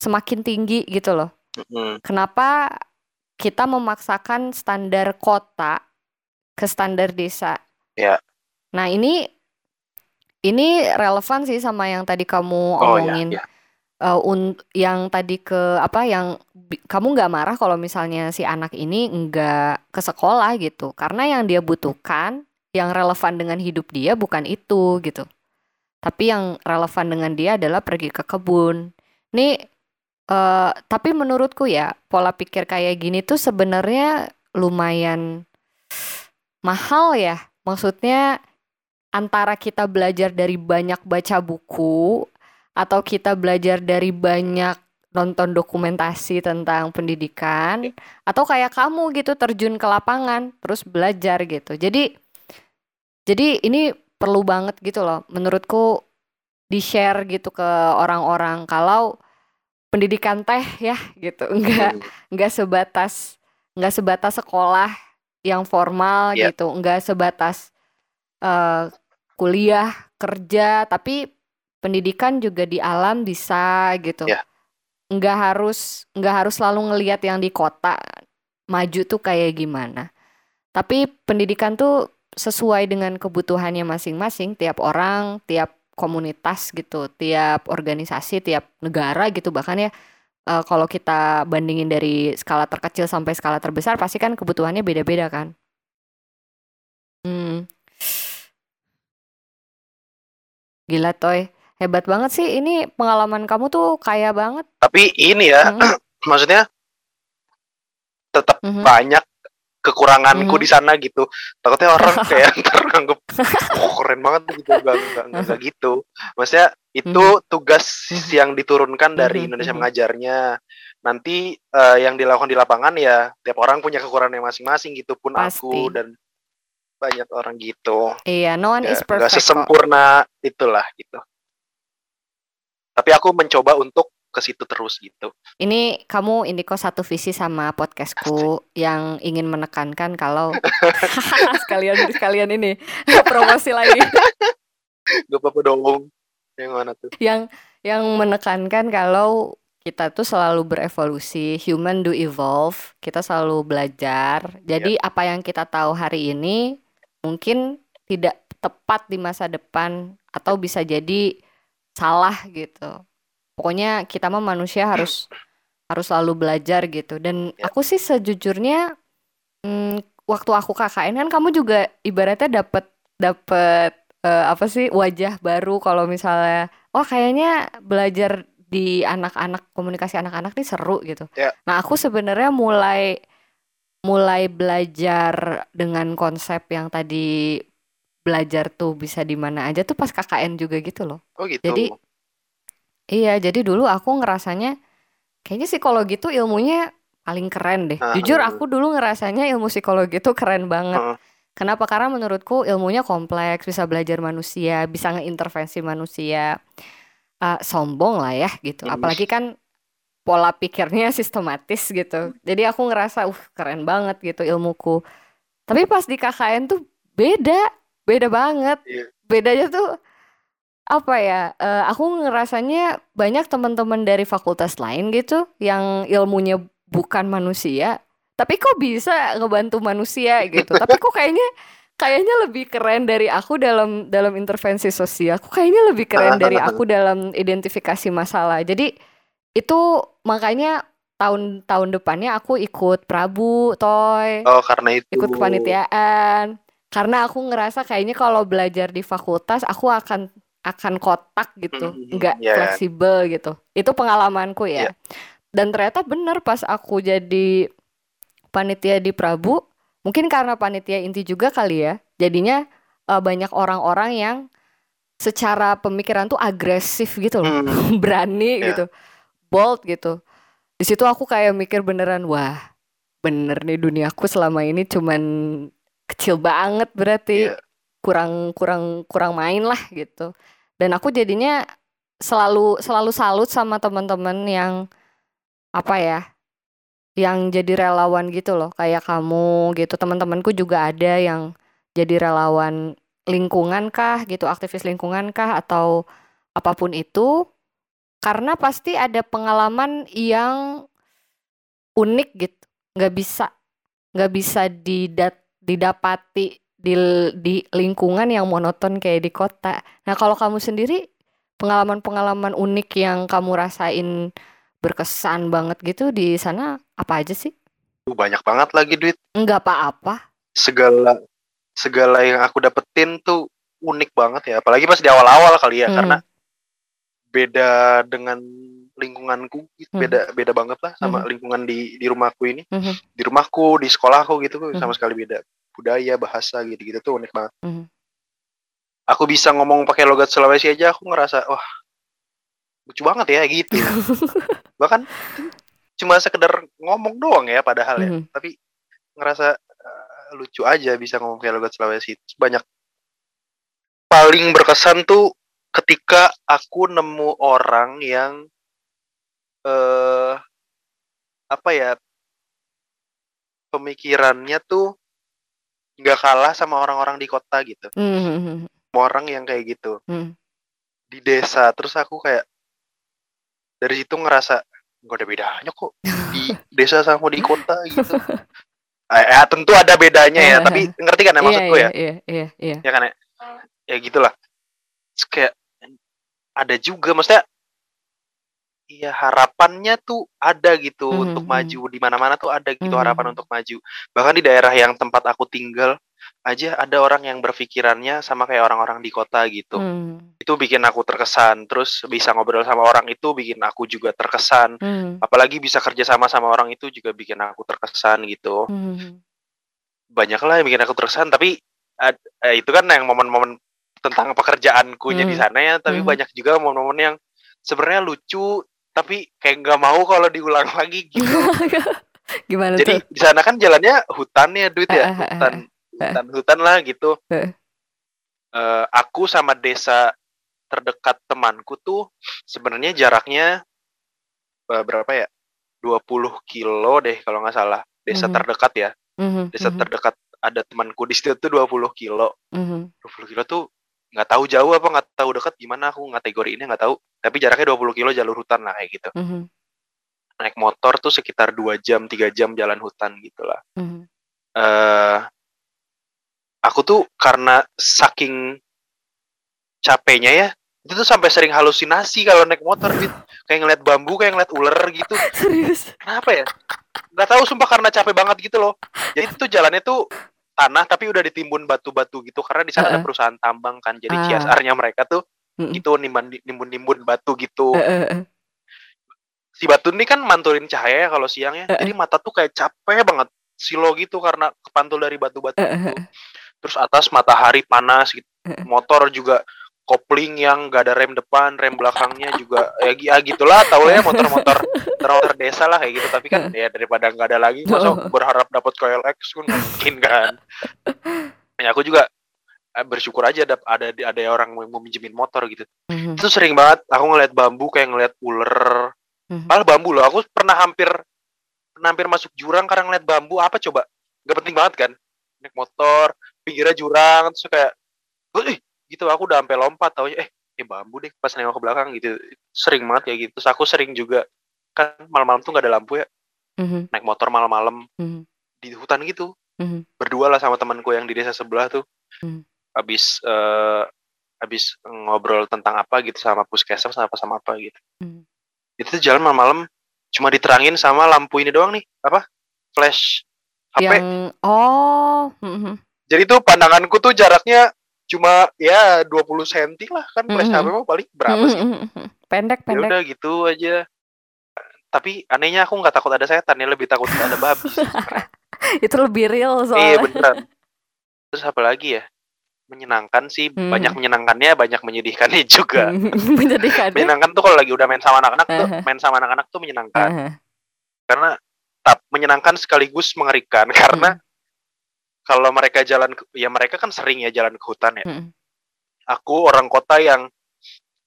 A: semakin tinggi gitu loh mm. kenapa kita memaksakan standar kota ke standar desa.
B: Yeah.
A: nah ini ini relevan sih sama yang tadi kamu oh, iya, omongin. yeah, yeah uh, un yang tadi ke apa yang kamu nggak marah kalau misalnya si anak ini nggak ke sekolah gitu. Karena yang dia butuhkan yang relevan dengan hidup dia bukan itu gitu. Tapi yang relevan dengan dia adalah pergi ke kebun. Nih uh, tapi menurutku ya pola pikir kayak gini tuh sebenarnya lumayan mahal ya maksudnya antara kita belajar dari banyak baca buku atau kita belajar dari banyak nonton dokumentasi tentang pendidikan iya. atau kayak kamu gitu terjun ke lapangan terus belajar gitu. Jadi jadi ini perlu banget gitu loh menurutku di-share gitu ke orang-orang kalau pendidikan teh ya gitu. Enggak enggak sebatas enggak sebatas sekolah yang formal yeah. gitu. Enggak sebatas uh, kuliah kerja tapi pendidikan juga di alam bisa gitu. Yeah. nggak harus nggak harus selalu ngelihat yang di kota maju tuh kayak gimana. Tapi pendidikan tuh sesuai dengan kebutuhannya masing-masing. Tiap orang tiap komunitas gitu tiap organisasi tiap negara gitu bahkan ya uh, kalau kita bandingin dari skala terkecil sampai skala terbesar pasti kan kebutuhannya beda-beda kan hmm. gila toy Hebat banget sih ini pengalaman kamu tuh kaya banget.
B: Tapi ini ya, hmm. maksudnya tetap hmm. banyak kekuranganku hmm. di sana gitu. Takutnya orang kayak ntar oh, keren banget gitu, gak, gak, gak, gak gitu. Maksudnya itu hmm. tugas hmm. yang diturunkan dari hmm. Indonesia mengajarnya. Nanti uh, yang dilakukan di lapangan ya tiap orang punya kekurangan masing-masing gitu pun Pasti. aku dan banyak orang gitu.
A: Iya, no one is perfect.
B: Gak sesempurna kok. itulah gitu tapi aku mencoba untuk ke situ terus gitu.
A: Ini kamu Indiko satu visi sama podcastku yang ingin menekankan kalau sekalian sekalian ini promosi lagi.
B: Gak apa-apa dong. Yang mana tuh?
A: Yang yang menekankan kalau kita tuh selalu berevolusi, human do evolve, kita selalu belajar. Jadi apa yang kita tahu hari ini mungkin tidak tepat di masa depan atau bisa jadi salah gitu. Pokoknya kita mah manusia harus harus selalu belajar gitu. Dan
B: Ya.
A: aku sih sejujurnya hmm, waktu aku KKN kan kamu juga ibaratnya dapat dapat eh, apa sih wajah baru kalau misalnya oh kayaknya belajar di anak-anak komunikasi anak-anak nih seru gitu.
B: Ya.
A: Nah, aku sebenarnya mulai mulai belajar dengan konsep yang tadi belajar tuh bisa di mana aja tuh pas KKN juga gitu loh.
B: Oh gitu.
A: Jadi iya, jadi dulu aku ngerasanya kayaknya psikologi tuh ilmunya paling keren deh.
B: Ah.
A: Jujur aku dulu ngerasanya ilmu psikologi tuh keren banget.
B: Heeh.
A: Kenapa? Karena menurutku ilmunya kompleks, bisa belajar manusia, bisa ngeintervensi manusia. Ah, sombong lah ya gitu.
B: Hmm.
A: Apalagi kan pola pikirnya sistematis gitu. Jadi aku ngerasa uh keren banget gitu ilmuku. Tapi pas di KKN tuh beda, beda banget.
B: Iya.
A: Bedanya tuh apa ya? eh, aku ngerasanya banyak teman-teman dari fakultas lain gitu yang ilmunya bukan manusia, tapi kok bisa ngebantu manusia gitu. Tapi kok kayaknya kayaknya lebih keren dari aku dalam dalam intervensi sosial. Kok kayaknya lebih keren dari aku dalam identifikasi masalah. Jadi itu makanya tahun-tahun depannya aku ikut Prabu, Toy,
B: Oh karena itu.
A: ikut kepanitiaan. Karena aku ngerasa kayaknya kalau belajar di fakultas aku akan akan kotak gitu,
B: Mhm,
A: nggak
B: ya, ya.
A: fleksibel gitu. Itu pengalamanku ya.
B: Iya.
A: Dan ternyata bener pas aku jadi panitia di Prabu, mungkin karena panitia inti juga kali ya. Jadinya eh, banyak orang-orang yang secara pemikiran tuh agresif gitu loh,
B: Hmm.
A: berani
B: Iya.
A: gitu, bold gitu. Di situ aku kayak mikir beneran, wah, bener nih duniaku selama ini cuman kecil banget berarti
B: Iya.
A: kurang kurang kurang main lah gitu. Dan aku jadinya selalu selalu salut sama teman-teman yang apa ya, yang jadi relawan gitu loh, kayak kamu gitu. Teman-temanku juga ada yang jadi relawan lingkungan kah gitu, aktivis lingkungan kah atau apa pun itu. Karena pasti ada pengalaman yang unik gitu, nggak bisa nggak bisa didat didapati di di lingkungan yang monoton kayak di kota. Nah, kalau kamu sendiri pengalaman-pengalaman unik yang kamu rasain berkesan banget gitu di sana apa aja sih?
B: Tuh, banyak banget lagi duit.
A: Enggak apa-apa.
B: Segala segala yang aku dapetin tuh unik banget ya. Apalagi pas di awal-awal kali ya,
A: Mhm.
B: karena beda dengan lingkunganku, gitu.
A: Mhm.
B: beda beda banget lah sama
A: Mhm.
B: lingkungan di di rumahku ini.
A: Mhm.
B: Di rumahku, di sekolahku gitu sama
A: Mhm.
B: sekali beda. Budaya, bahasa gitu-gitu tuh unik banget.
A: Mhm.
B: Aku bisa ngomong pakai logat Sulawesi aja aku ngerasa wah lucu banget ya gitu. Bahkan cuma sekedar ngomong doang ya padahal ya.
A: Mhm.
B: Tapi ngerasa eh, lucu aja bisa ngomong pakai logat Sulawesi. Terus banyak paling berkesan tuh ketika aku nemu orang yang eh apa ya pemikirannya tuh nggak kalah sama orang-orang di kota gitu.
A: Mhm.
B: Sama orang yang kayak gitu
A: Mhm.
B: di desa. Terus aku kayak dari situ ngerasa nggak ada bedanya kok di desa sama di kota gitu. Eh, eh, tentu ada bedanya ya, tapi ngerti kan ya
A: Iya,
B: maksudku
A: iya,
B: ya?
A: iya, iya, iya.
B: Ya kan ya? Ya gitulah. Terus kayak ada juga maksudnya Iya harapannya tuh ada gitu
A: Mhm,
B: untuk
A: mhm.
B: maju di mana-mana tuh ada gitu
A: Mhm.
B: harapan untuk maju. Bahkan di daerah yang tempat aku tinggal aja ada orang yang berpikirannya sama kayak orang-orang di kota gitu.
A: Mhm.
B: Itu bikin aku terkesan. Terus bisa ngobrol sama orang itu bikin aku juga terkesan.
A: Mhm.
B: Apalagi bisa kerja sama sama orang itu juga bikin aku terkesan gitu.
A: Mhm.
B: Banyak lah yang bikin aku terkesan. Tapi eh, itu kan yang momen-momen tentang pekerjaanku di
A: Hmm.
B: sana ya. Tapi
A: Hmm.
B: banyak juga momen-momen yang sebenarnya lucu. Tapi kayak nggak mau kalau diulang lagi gitu.
A: Gimana
B: Jadi di sana kan jalannya hutan ya duit ya,
A: Ah, ah, ah,
B: hutan, hutan, hutan lah gitu.
A: Eh.
B: Eh, aku sama desa terdekat temanku tuh sebenarnya jaraknya eh, berapa ya? 20 kilo deh kalau nggak salah. Desa
A: Mhm.
B: terdekat ya.
A: Mhm,
B: Desa
A: mhm,
B: terdekat ada temanku di situ tuh 20 kilo.
A: mhm.
B: 20 kilo tuh nggak tahu jauh apa nggak tahu dekat gimana aku kategori ini nggak tahu. Tapi jaraknya 20 kilo jalur hutan lah kayak gitu.
A: Mhm.
B: naik motor tuh sekitar dua jam tiga jam jalan hutan gitulah
A: Mhm.
B: eh aku tuh karena saking capeknya ya itu tuh sampai sering halusinasi kalau naik motor gitu kayak ngeliat bambu kayak ngeliat ular gitu.
A: Serius?
B: kenapa ya? Nggak tahu sumpah karena capek banget gitu loh. Jadi itu tuh jalannya tuh tanah tapi udah ditimbun batu-batu gitu karena di sana ada
A: Heeh.
B: perusahaan tambang kan jadi
A: Ah.
B: CSR-nya mereka tuh
A: Mm-mm.
B: itu nimbun nimbun nimbun batu gitu
A: eh, eh.
B: si batu ini kan manturin cahaya ya kalau siang ya
A: Eh, eh.
B: jadi mata tuh kayak capek banget silo gitu karena kepantul dari batu-batu
A: eh,
B: gitu terus atas matahari panas gitu
A: Eh, eh.
B: motor juga kopling yang gak ada rem depan rem belakangnya juga ya, ya gitulah tau lah ya motor-motor motor desa lah kayak gitu. Tapi kan ya daripada nggak ada lagi masa
A: Oh.
B: berharap dapat KLX kan nggak mungkin kan. Ya aku juga eh, bersyukur aja ada ada ada orang yang mau minjemin motor gitu.
A: Mhm.
B: itu sering banget aku ngeliat bambu kayak ngeliat ular.
A: Mhm.
B: malah bambu loh aku pernah hampir pernah hampir masuk jurang karena ngeliat bambu apa coba? Nggak penting banget kan? Naik motor pinggirnya jurang terus kayak "Wih, gitu aku udah sampai lompat tau eh eh bambu deh pas nengok ke belakang gitu sering banget kayak gitu terus aku sering juga kan malam-malam tuh nggak ada lampu ya
A: Mhm.
B: naik motor malam-malam
A: Mhm.
B: di hutan gitu
A: Mhm.
B: berdua lah sama temanku yang di desa sebelah tuh
A: Hmm.
B: habis eh, habis ngobrol tentang apa gitu sama puskesmas apa sama apa gitu
A: Hmm.
B: itu tuh jalan malam-malam cuma diterangin sama lampu ini doang nih apa flash HP
A: Yang oh, mhm.
B: jadi tuh pandanganku tuh jaraknya cuma ya 20 cm lah kan flash. HP mah paling berapa sih
A: Mhm, mhm. Pendek,
B: ya
A: pendek.
B: udah gitu aja tapi anehnya aku nggak takut ada setan ya lebih takut ada babi.
A: Itu lebih real
B: iya
A: soalnya.
B: beneran terus apa lagi ya menyenangkan sih
A: Hmm.
B: banyak menyenangkannya banyak menyedihkannya juga
A: Menjadikan
B: menyenangkan tuh kalau lagi udah main sama anak-anak tuh
A: Aha.
B: main sama anak-anak tuh menyenangkan
A: Aha.
B: karena tap menyenangkan sekaligus mengerikan karena kalau mereka jalan ke- ya mereka kan sering ya jalan ke hutan ya.
A: Mhm.
B: aku orang kota yang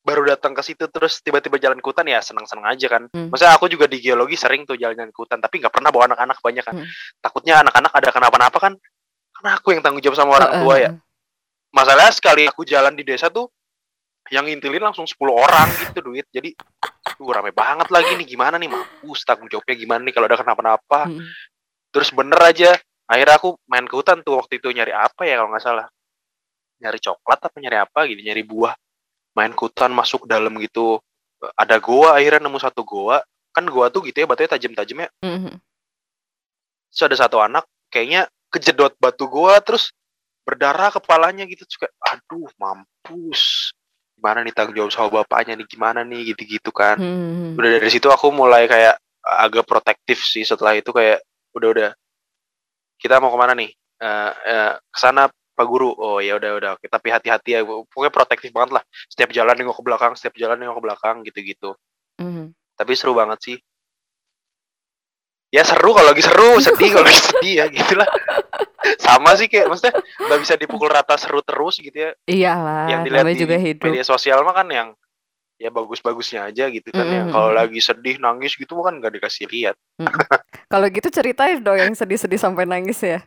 B: baru datang ke situ terus tiba-tiba jalan ke hutan ya senang-senang aja kan.
A: Hmm.
B: maksudnya aku juga di geologi sering tuh jalan-jalan ke hutan tapi nggak pernah bawa anak-anak banyak kan.
A: Hmm.
B: takutnya anak-anak ada kenapa-napa kan karena aku yang tanggung jawab sama orang
A: Heeh,
B: tua ya. masalahnya sekali aku jalan di desa tuh yang ngintilin langsung 10 orang gitu duit. Jadi tuh rame banget lagi nih. Gimana nih? Mampus tanggung jawabnya gimana nih kalau ada kenapa-napa?
A: Mhm.
B: terus bener aja akhirnya aku main ke hutan tuh waktu itu nyari apa ya kalau nggak salah. Nyari coklat apa nyari apa gitu nyari buah. Main ke hutan masuk dalam gitu. Ada goa akhirnya nemu satu goa. Kan goa tuh gitu ya batunya tajam-tajam ya.
A: Mhm.
B: terus ada satu anak kayaknya kejedot batu goa terus berdarah kepalanya gitu. Juga aduh mampus. Gimana nih tanggung jawab sama bapaknya nih? Gimana nih? Gitu-gitu kan.
A: Mhm.
B: udah dari situ aku mulai kayak agak protektif sih setelah itu kayak udah udah kita mau ke mana nih? Eh eh, ke sana pak guru? Oh ya udah udah. Oke tapi hati-hati ya. Pokoknya protektif banget lah. Setiap jalan nengok ke belakang setiap jalan nengok ke belakang gitu-gitu.
A: Mhm.
B: tapi seru banget sih. Ya seru kalau lagi seru sedih kalau lagi sedih ya gitulah. Sama sih kayak maksudnya nggak bisa dipukul rata seru terus gitu ya.
A: Iyalah,
B: yang dilihat di
A: juga hidup.
B: media sosial mah kan yang ya bagus-bagusnya aja gitu kan yang
A: Mm-mm.
B: kalau lagi sedih nangis gitu kan nggak dikasih lihat
A: Kalau gitu ceritain dong yang sedih-sedih sampai nangis ya.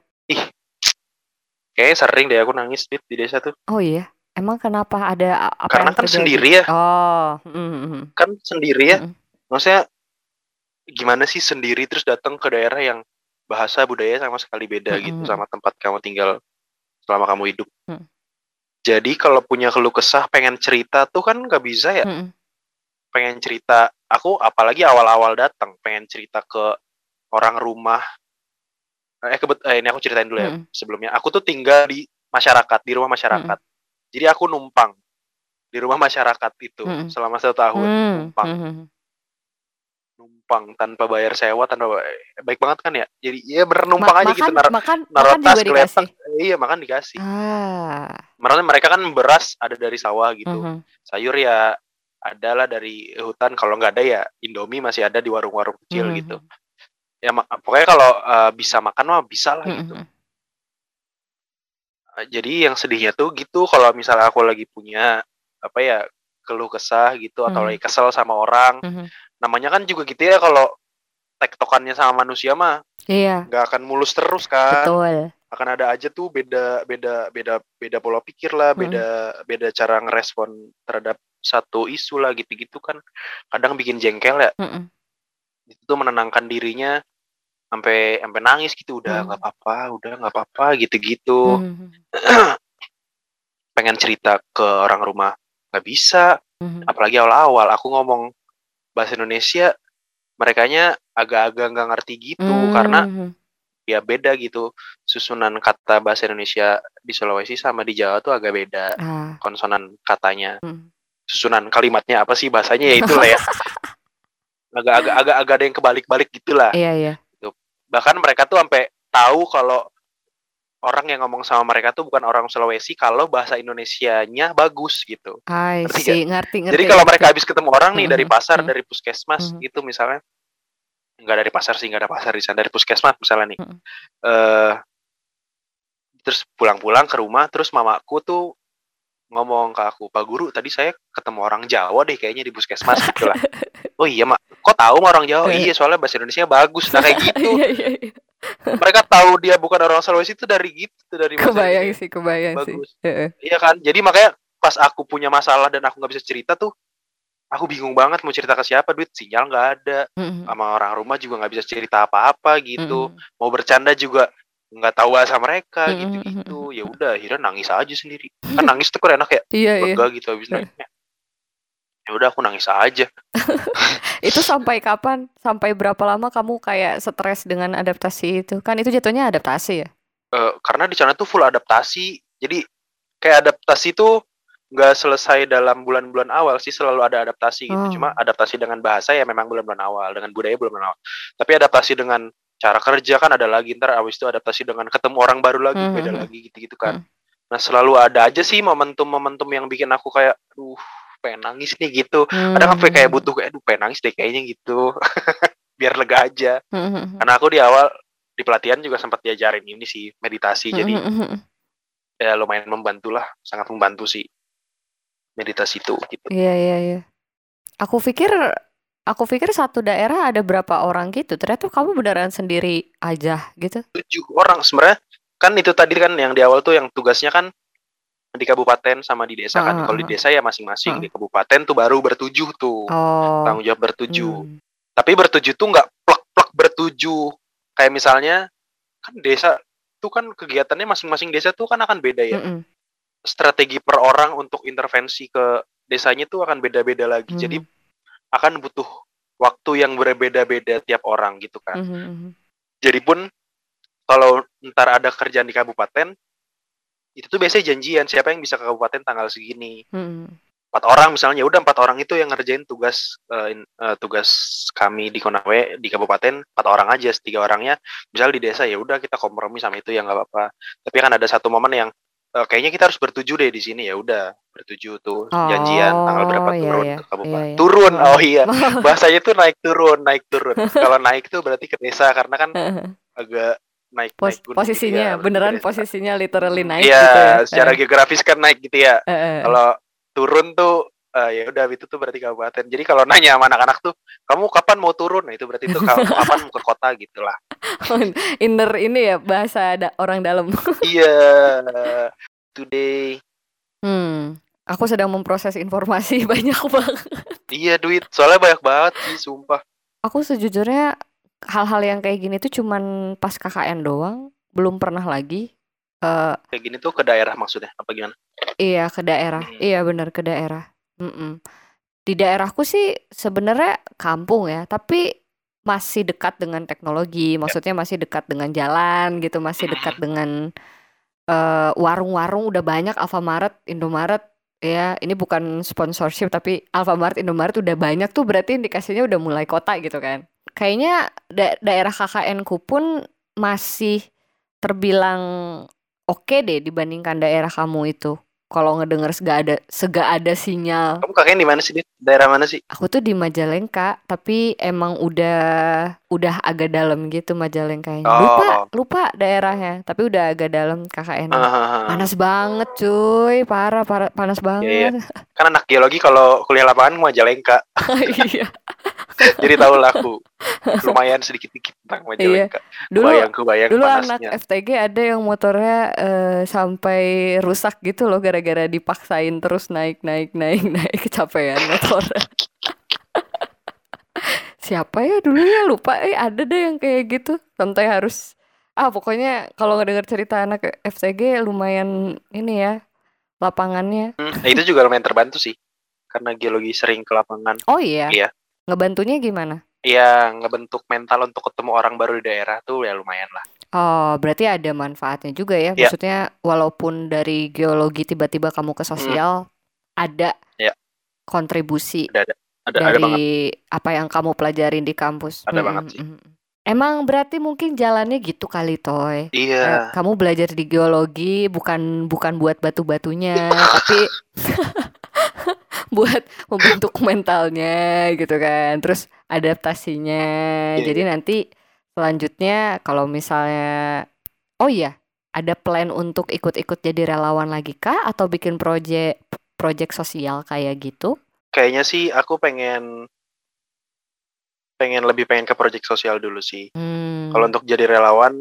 B: kayaknya sering deh aku nangis di desa tuh
A: Oh iya, emang kenapa ada apa
B: karena
A: yang
B: kan
A: terjadi?
B: sendiri ya
A: Oh, mhm.
B: kan sendiri ya
A: Mm-mm.
B: maksudnya gimana sih sendiri terus datang ke daerah yang bahasa budaya sama sekali beda gitu
A: Mm-mm.
B: sama tempat kamu tinggal selama kamu hidup
A: Mm.
B: Jadi kalau punya keluh kesah pengen cerita tuh kan nggak bisa ya?
A: Mhm.
B: pengen cerita aku apalagi awal-awal datang pengen cerita ke orang rumah. Eh kebet eh, ini aku ceritain dulu ya.
A: Mm-mm.
B: sebelumnya aku tuh tinggal di masyarakat di rumah masyarakat. Jadi aku numpang di rumah masyarakat itu
A: Mm-mm.
B: selama satu tahun
A: Hmm,
B: numpang.
A: Mhm.
B: numpang tanpa bayar sewa tanpa bay- baik banget kan ya? Jadi ya bener numpang
A: Ma-
B: aja
A: makan,
B: gitu nar
A: makan,
B: naruh
A: makan
B: tas
A: juga
B: geletak
A: dikasih.
B: iya makan dikasih.
A: Ah,
B: Maksudnya mereka kan beras ada dari sawah gitu
A: mhm.
B: sayur ya adalah dari hutan kalau nggak ada ya Indomie masih ada di warung-warung kecil
A: Mhm.
B: gitu ya pokoknya kalau eh, bisa makan mah bisa lah gitu
A: Mhm.
B: Eh, jadi yang sedihnya tuh gitu kalau misalnya aku lagi punya apa ya keluh kesah gitu atau
A: Mhm.
B: lagi kesel sama orang
A: Mhm.
B: namanya kan juga gitu ya kalau tektokannya sama manusia mah
A: Iya,
B: nggak akan mulus terus kan
A: betul.
B: Akan ada aja tuh beda beda beda beda pola pikir lah,
A: Mhm.
B: beda beda cara ngerespon terhadap satu isu lah gitu-gitu kan kadang bikin jengkel ya.
A: Mhm.
B: Itu tuh menenangkan dirinya sampai sampai nangis gitu udah
A: Mhm.
B: nggak apa-apa, udah nggak apa-apa gitu-gitu.
A: Mhm.
B: Pengen cerita ke orang rumah nggak bisa,
A: Mhm.
B: apalagi awal-awal aku ngomong bahasa Indonesia merekanya agak-agak nggak ngerti gitu karena
A: Mhm.
B: Ya beda gitu susunan kata bahasa Indonesia di Sulawesi sama di Jawa tuh agak beda
A: Ah.
B: konsonan katanya
A: Mhm.
B: susunan kalimatnya apa sih bahasanya ya itulah ya agak-agak agak agak ada yang kebalik-balik gitulah
A: Iya iya.
B: bahkan mereka tuh sampai tahu kalau orang yang ngomong sama mereka tuh bukan orang Sulawesi kalau bahasa Indonesianya bagus gitu
A: I
B: Ngerti
A: see, ngerti ngerti.
B: jadi kalau
A: ngerti.
B: mereka habis ketemu orang nih dari
A: Mhm,
B: pasar
A: mhm.
B: dari puskesmas
A: Mhm.
B: gitu misalnya nggak dari pasar sih nggak ada pasar di sana dari puskesmas misalnya nih
A: Mhm.
B: eh terus pulang-pulang ke rumah terus mamaku tuh ngomong ke aku pak guru tadi saya ketemu orang Jawa deh kayaknya di puskesmas gitu lah oh iya mak kok tahu orang Jawa
A: Eh.
B: iya soalnya bahasa Indonesia bagus nah kayak gitu
A: Iya iya iya.
B: mereka tahu dia bukan orang Sulawesi itu dari gitu dari
A: Kebayang sih, kebayang sih.
B: bagus
A: Heeh.
B: iya kan jadi makanya pas aku punya masalah dan aku nggak bisa cerita tuh aku bingung banget mau cerita ke siapa duit sinyal nggak ada
A: Mhm.
B: sama orang rumah juga nggak bisa cerita apa-apa gitu
A: Mhm.
B: mau bercanda juga nggak tahu bahasa mereka
A: Mhm,
B: gitu-gitu ya udah akhirnya nangis aja sendiri kan nangis tuh kan enak ya
A: Iya iya.
B: gitu habis nangisnya ya udah aku nangis aja
A: Itu sampai kapan? Sampai berapa lama kamu kayak stres dengan adaptasi itu? Kan itu jatuhnya adaptasi ya?
B: Eh, karena di sana tuh full adaptasi jadi kayak adaptasi tuh nggak selesai dalam bulan-bulan awal sih selalu ada adaptasi gitu
A: Oh.
B: cuma adaptasi dengan bahasa ya memang bulan-bulan awal dengan budaya bulan-bulan awal tapi adaptasi dengan cara kerja kan ada lagi ntar abis itu adaptasi dengan ketemu orang baru lagi
A: Mhm,
B: beda
A: mhm.
B: lagi gitu-gitu kan
A: Mhm.
B: nah selalu ada aja sih momentum-momentum yang bikin aku kayak duh pengen nangis nih gitu kadang sampai kayak
A: Hmm.
B: butuh kayak aduh pengen nangis deh kayaknya gitu biar lega aja
A: Mhm.
B: karena aku di awal di pelatihan juga sempat diajarin ini sih meditasi jadi
A: Mhm.
B: ya lumayan membantu lah sangat membantu sih meditasi itu gitu
A: Iya iya iya. Aku pikir aku pikir satu daerah ada berapa orang gitu. Ternyata kamu beneran sendiri aja gitu.
B: tujuh orang sebenarnya kan itu tadi kan yang di awal tuh yang tugasnya kan di kabupaten sama di desa kan
A: Ah,
B: kalau di
A: ah,
B: desa ya masing-masing
A: ah.
B: di kabupaten tuh baru bertujuh tuh
A: Oh.
B: tanggung jawab bertujuh
A: Hmm.
B: tapi bertujuh tuh nggak plek-plek bertujuh kayak misalnya kan desa tuh kan kegiatannya masing-masing desa tuh kan akan beda ya
A: Mm-mm.
B: Strategi per orang untuk intervensi ke desanya tuh akan beda-beda lagi
A: Hmm.
B: jadi akan butuh waktu yang berbeda-beda tiap orang gitu kan
A: Mhm, mhm.
B: jadi pun kalau ntar ada kerjaan di kabupaten itu tuh biasanya janjian siapa yang bisa ke kabupaten tanggal segini
A: Mhm.
B: empat orang misalnya ya udah empat orang itu yang ngerjain tugas eh, in- eh, tugas kami di Konawe di kabupaten empat orang aja tiga orangnya misal di desa ya udah kita kompromi sama itu ya nggak apa-apa tapi kan ada satu momen yang eh, kayaknya kita harus bertujuh deh di sini ya udah bertujuh tuh janjian tanggal berapa
A: Oh, iya,
B: turun
A: iya. Iya, iya.
B: turun
A: Oh.
B: oh iya bahasanya tuh naik turun naik turun kalau naik tuh berarti ke desa karena kan agak naik
A: Pos-
B: naik gunung gitu
A: posisinya
B: ya,
A: beneran
B: desa.
A: posisinya literally naik
B: Iya,
A: gitu ya.
B: secara
A: Eh,
B: geografis kan naik gitu ya.
A: eh, eh.
B: Kalau turun tuh eh, ya udah itu tuh berarti kabupaten. Jadi kalau nanya sama anak-anak tuh, kamu kapan mau turun? Nah, itu berarti tuh kamu kapan mau ke kota gitu lah.
A: inner ini ya bahasa da- orang dalam.
B: iya. Today.
A: Hmm, aku sedang memproses informasi banyak banget.
B: Iya, duit. Soalnya banyak banget sih, sumpah.
A: Aku sejujurnya hal-hal yang kayak gini tuh cuman pas KKN doang, belum pernah lagi. eh
B: Kayak gini tuh ke daerah maksudnya apa gimana?
A: iya ke daerah,
B: Hmm.
A: iya benar ke daerah. Mm-mm. Di daerahku sih sebenarnya kampung ya, tapi masih dekat dengan teknologi, maksudnya masih dekat dengan jalan gitu, masih dekat dengan eh, warung-warung udah banyak Alfamaret, Indomaret ya. Ini bukan sponsorship tapi Alfamaret, Indomaret udah banyak tuh berarti indikasinya udah mulai kota gitu kan. Kayaknya da- daerah KKN ku pun masih terbilang oke deh dibandingkan daerah kamu itu. Kalau ngedenger sega ada sega ada sinyal.
B: Kamu kakeknya di mana sih, daerah mana sih?
A: Aku tuh di Majalengka, tapi emang udah udah agak dalam gitu Majalengkanya. Lupa,
B: Oh.
A: lupa daerahnya, tapi udah agak dalam KKN.
B: Hahaha.
A: Panas banget, cuy. Parah, parah panas
B: Iya,
A: banget.
B: Kan anak geologi kalau kuliah lapangan Majalengka.
A: Iya.
B: Jadi tahu lah aku lumayan sedikit-sedikit tentang Majalengka.
A: Dulu
B: Bayang kebayang
A: dulu anak
B: panasnya.
A: FTG ada yang motornya eh, sampai rusak gitu loh gara-gara dipaksain terus naik naik naik naik kecapean motornya. Siapa ya dulu ya lupa eh ada deh yang kayak gitu sampai harus ah pokoknya kalau ngedenger cerita anak FTG lumayan ini ya lapangannya.
B: Hmm, nah itu juga lumayan terbantu sih. Karena geologi sering ke lapangan.
A: Oh iya.
B: Iya.
A: Ngebantunya gimana?
B: Iya, ngebentuk mental untuk ketemu orang baru di daerah tuh ya lumayan lah.
A: Oh, berarti ada manfaatnya juga ya.
B: Iya.
A: Maksudnya walaupun dari geologi tiba-tiba kamu ke sosial ada
B: Iya.
A: kontribusi
B: Ada ada ada, ada banget.
A: dari apa yang kamu pelajarin di kampus.
B: Ada
A: Mm,
B: banget sih.
A: Emang berarti mungkin jalannya gitu kali, Toy. Eh,
B: Iya.
A: kamu belajar di geologi bukan bukan buat batu-batunya, tapi buat membentuk mentalnya gitu kan. Terus adaptasinya.
B: Iya,
A: Jadi nanti selanjutnya kalau misalnya oh iya, ada plan untuk ikut-ikut jadi relawan lagi kah atau bikin project project sosial kayak gitu?
B: Kayaknya sih aku pengen pengen lebih pengen ke proyek sosial dulu sih.
A: Hmm.
B: Kalau untuk jadi relawan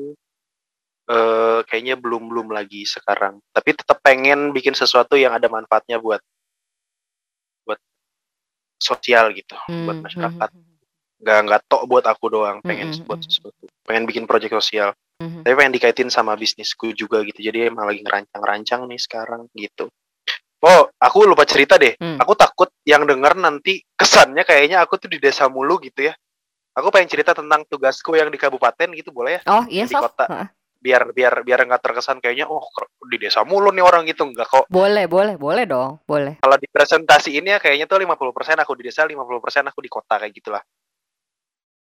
B: eh kayaknya belum belum lagi sekarang. Tapi tetap pengen bikin sesuatu yang ada manfaatnya buat buat sosial gitu, buat
A: Hmm,
B: masyarakat.
A: hmm,
B: Nggak nggak tok buat aku doang, pengen
A: Mm-mm,
B: buat sesuatu. Pengen bikin proyek sosial.
A: hmm, hmm.
B: Tapi pengen dikaitin sama bisnisku juga gitu. Jadi emang lagi ngerancang-rancang nih sekarang gitu. Oh, aku lupa cerita deh.
A: Hmm.
B: Aku takut yang denger nanti kesannya kayaknya aku tuh di desa mulu gitu ya. Aku pengen cerita tentang tugasku yang di kabupaten gitu boleh ya?
A: Oh iya
B: Di kota. Biar biar biar nggak terkesan kayaknya oh di desa mulu nih orang gitu enggak kok.
A: Boleh, boleh, boleh dong, boleh.
B: Kalau di presentasi ini ya kayaknya tuh 50% aku di desa, 50% aku di kota kayak gitulah.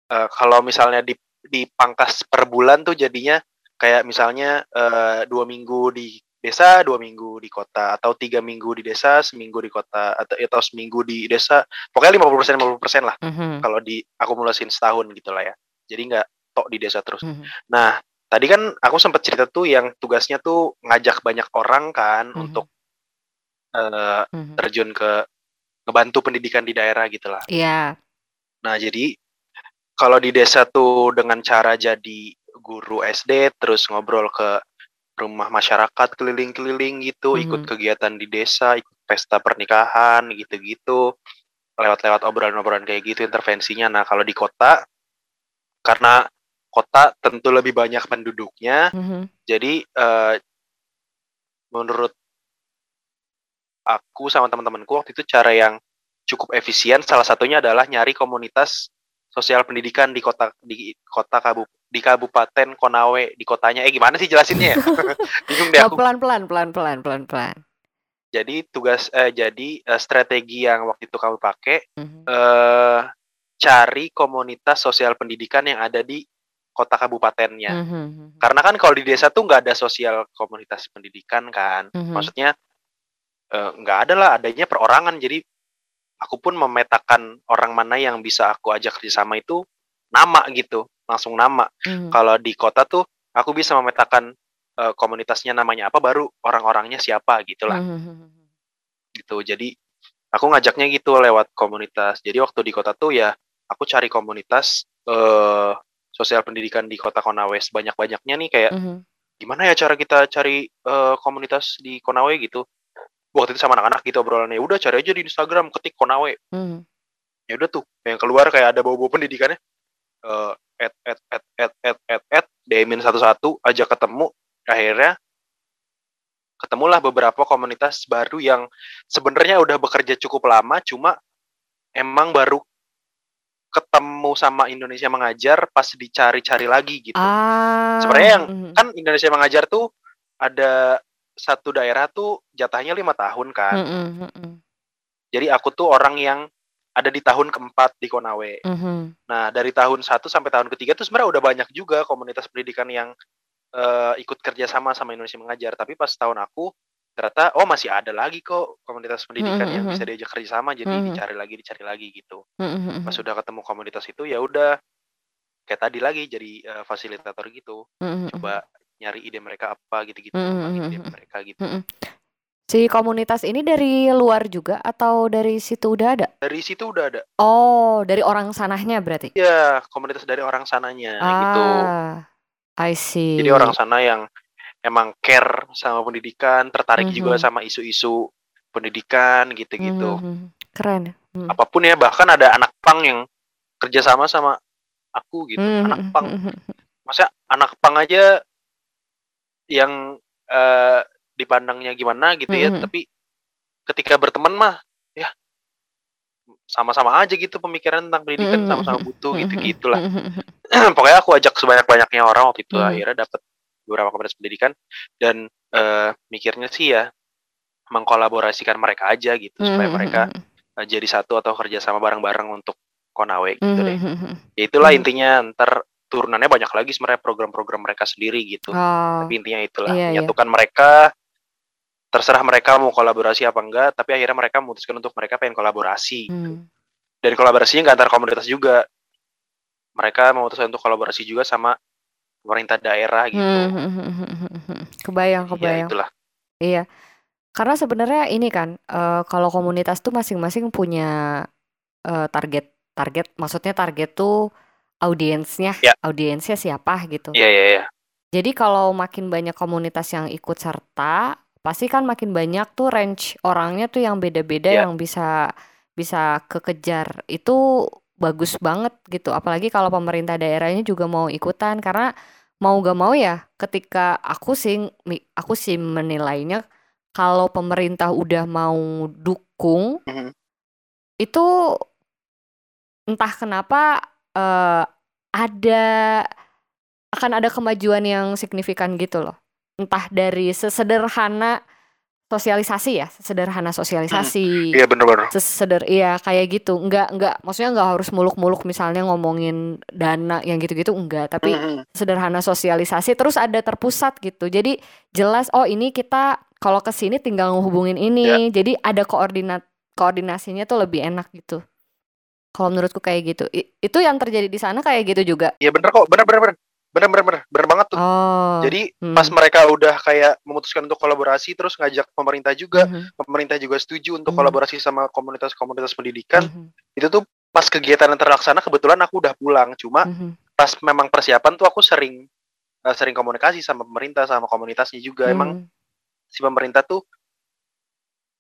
B: Eh kalau misalnya di dipangkas per bulan tuh jadinya kayak misalnya eh, dua minggu di desa, dua minggu di kota, atau tiga minggu di desa, seminggu di kota, atau atau seminggu di desa. Pokoknya 50% 50% lah
A: Mhm,
B: kalau diakumulasin setahun gitu lah ya. Jadi nggak tok di desa terus.
A: mhm,
B: Nah, tadi kan aku sempat cerita tuh yang tugasnya tuh ngajak banyak orang kan
A: Mhm.
B: untuk eh,
A: mhm.
B: terjun ke ngebantu pendidikan di daerah gitu lah.
A: Iya.
B: Nah, jadi kalau di desa tuh dengan cara jadi guru SD terus ngobrol ke rumah masyarakat keliling-keliling gitu, ikut
A: Mhm.
B: kegiatan di desa, ikut pesta pernikahan gitu-gitu. Lewat-lewat obrolan-obrolan kayak gitu intervensinya. Nah, kalau di kota karena kota tentu lebih banyak penduduknya,
A: Mhm,
B: jadi eh, menurut aku sama teman-temanku waktu itu cara yang cukup efisien salah satunya adalah nyari komunitas sosial pendidikan di kota di kota kabu di kabupaten Konawe di kotanya. Eh gimana sih jelasinnya ya? Bingung deh
A: Oh,
B: aku.
A: pelan-pelan, pelan-pelan, pelan-pelan.
B: jadi tugas eh, jadi eh, strategi yang waktu itu kamu pakai
A: Mhm,
B: eh cari komunitas sosial pendidikan yang ada di kota kabupatennya.
A: Mhm,
B: karena kan kalau di desa tuh nggak ada sosial komunitas pendidikan kan.
A: Mhm.
B: maksudnya eh, nggak ada lah adanya perorangan. Jadi aku pun memetakan orang mana yang bisa aku ajak kerjasama itu nama gitu langsung nama.
A: Mhm,
B: kalau di kota tuh aku bisa memetakan eh, komunitasnya namanya apa baru orang-orangnya siapa gitulah.
A: Mhm,
B: gitu. Jadi aku ngajaknya gitu lewat komunitas. Jadi waktu di kota tuh ya aku cari komunitas eh sosial pendidikan di kota Konawe sebanyak-banyaknya nih kayak
A: mhm.
B: gimana ya cara kita cari eh, komunitas di Konawe? Gitu. Waktu itu sama anak-anak gitu obrolannya. Udah cari aja di Instagram ketik Konawe.
A: Mhm.
B: ya udah tuh yang keluar kayak ada bau-bau pendidikannya eh at at at at at at at DM-in satu-satu aja ketemu akhirnya ketemulah beberapa komunitas baru yang sebenarnya udah bekerja cukup lama cuma emang baru ketemu sama Indonesia mengajar pas dicari-cari lagi gitu
A: Ah.
B: Sebenarnya yang-
A: mhm.
B: kan Indonesia mengajar tuh ada satu daerah tuh jatahnya lima tahun kan
A: Mhm, mhm,
B: jadi aku tuh orang yang ada di tahun keempat di Konawe
A: mhm.
B: Nah, dari tahun 1 sampai tahun ketiga tuh sebenarnya udah banyak juga komunitas pendidikan yang eh, ikut kerjasama sama Indonesia Mengajar. Tapi pas tahun aku, ternyata oh masih ada lagi kok komunitas pendidikan
A: Mhm
B: yang
A: mhm.
B: bisa diajak kerjasama jadi
A: Mhm.
B: dicari lagi dicari lagi gitu
A: Mhm
B: pas
A: mhm.
B: udah ketemu komunitas itu ya udah kayak tadi lagi jadi eh, fasilitator gitu
A: Mhm mhm.
B: coba nyari ide mereka apa gitu-gitu ngembangin
A: mhm
B: ide mereka gitu
A: Mhm. Si komunitas ini dari luar juga atau dari situ udah ada?
B: dari situ udah ada
A: Oh, dari orang sananya berarti?
B: ya komunitas dari orang sananya gitu
A: Ah, I
B: jadi orang
A: see.
B: sana yang emang care sama pendidikan tertarik juga
A: Mhm.
B: sama isu-isu pendidikan gitu-gitu
A: mhm. Keren. Hmm.
B: apa pun ya bahkan ada anak pang yang kerjasama sama aku gitu
A: Mhm
B: anak
A: mhm
B: pang
A: mhm.
B: masa anak pang aja yang eh, dipandangnya gimana gitu ya
A: Mhm.
B: tapi ketika berteman mah ya sama-sama aja gitu pemikiran tentang pendidikan sama-sama
A: mhm.
B: butuh
A: Mhm
B: gitu gitulah. Pokoknya aku ajak sebanyak-banyaknya orang waktu itu
A: Mhm.
B: akhirnya dapat beberapa komunitas pendidikan dan eh, mikirnya sih ya mengkolaborasikan mereka aja gitu supaya
A: Mhm
B: mereka
A: mhm.
B: eh, jadi satu atau kerjasama bareng-bareng untuk Konawe gitu deh. Ya itulah intinya ntar turunannya banyak lagi sebenarnya program-program mereka sendiri gitu.
A: Oh,
B: tapi intinya itulah
A: iya iya.
B: menyatukan mereka terserah mereka mau kolaborasi apa enggak tapi akhirnya mereka memutuskan untuk mereka pengen kolaborasi.
A: Hmm.
B: dan kolaborasinya nggak antar komunitas juga mereka memutuskan untuk kolaborasi juga sama pemerintah daerah gitu
A: Hmm, hmm, hmm, hmm, hmm. Kebayang,
B: ya
A: kebayang.
B: itulah
A: Iya. Karena sebenarnya ini kan, eh, kalau komunitas tuh masing-masing punya eh, target, target, maksudnya target tuh audiensnya,
B: Ya.
A: audiensnya siapa gitu.
B: iya iya iya
A: Jadi kalau makin banyak komunitas yang ikut serta, pasti kan makin banyak tuh range orangnya tuh yang beda-beda
B: Ya.
A: yang bisa bisa kekejar. Itu bagus banget gitu. Apalagi kalau pemerintah daerahnya juga mau ikutan karena mau gak mau ya ketika aku sih aku sih menilainya kalau pemerintah udah mau dukung
B: Mhm.
A: itu entah kenapa eh, ada akan ada kemajuan yang signifikan gitu loh. Entah dari sesederhana sosialisasi ya, sesederhana sosialisasi,
B: iya bener-bener
A: seseder iya kayak gitu. Enggak enggak maksudnya enggak harus muluk-muluk misalnya ngomongin dana yang gitu-gitu enggak, tapi
B: Mhm.
A: sederhana sosialisasi terus ada terpusat gitu. Jadi jelas oh ini kita kalau ke sini tinggal ngehubungin ini. Jadi ada koordinat koordinasinya tuh lebih enak gitu. Kalau menurutku kayak gitu. I- itu yang terjadi di sana kayak gitu juga.
B: iya bener kok bener bener bener bener bener bener bener banget tuh
A: Oh.
B: jadi
A: hmm.
B: pas mereka udah kayak memutuskan untuk kolaborasi terus ngajak pemerintah juga
A: Mhm,
B: pemerintah juga setuju untuk
A: Mhm.
B: kolaborasi sama komunitas-komunitas pendidikan
A: mhm,
B: itu tuh pas kegiatan yang terlaksana kebetulan aku udah pulang cuma
A: mhm,
B: pas memang persiapan tuh aku sering eh, sering komunikasi sama pemerintah sama komunitasnya juga emang
A: mhm.
B: si pemerintah tuh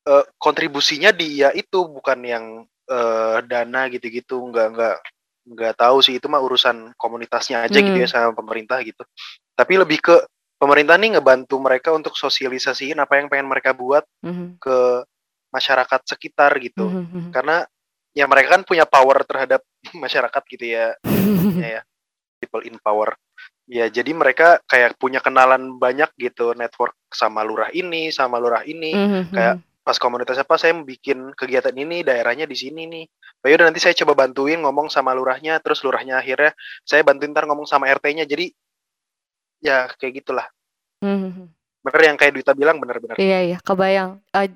B: eh, kontribusinya di ya itu bukan yang eh, dana gitu-gitu nggak nggak nggak tahu sih itu mah urusan komunitasnya aja gitu ya
A: Hmm.
B: sama pemerintah gitu tapi lebih ke pemerintah nih ngebantu mereka untuk sosialisasiin apa yang pengen mereka buat
A: Mhm,
B: ke masyarakat sekitar gitu
A: mhm, mhm.
B: karena ya mereka kan punya power terhadap masyarakat gitu ya ya, ya. people in power ya jadi mereka kayak punya kenalan banyak gitu network sama lurah ini sama lurah ini
A: Mhm,
B: kayak pas komunitas apa saya bikin kegiatan ini daerahnya di sini nih oh yaudah nanti saya coba bantuin ngomong sama lurahnya terus lurahnya akhirnya saya bantuin ntar ngomong sama RT-nya jadi ya kayak gitulah
A: Mhm.
B: bener yang kayak Duita bilang bener-bener
A: Iya iya, kebayang. Eh,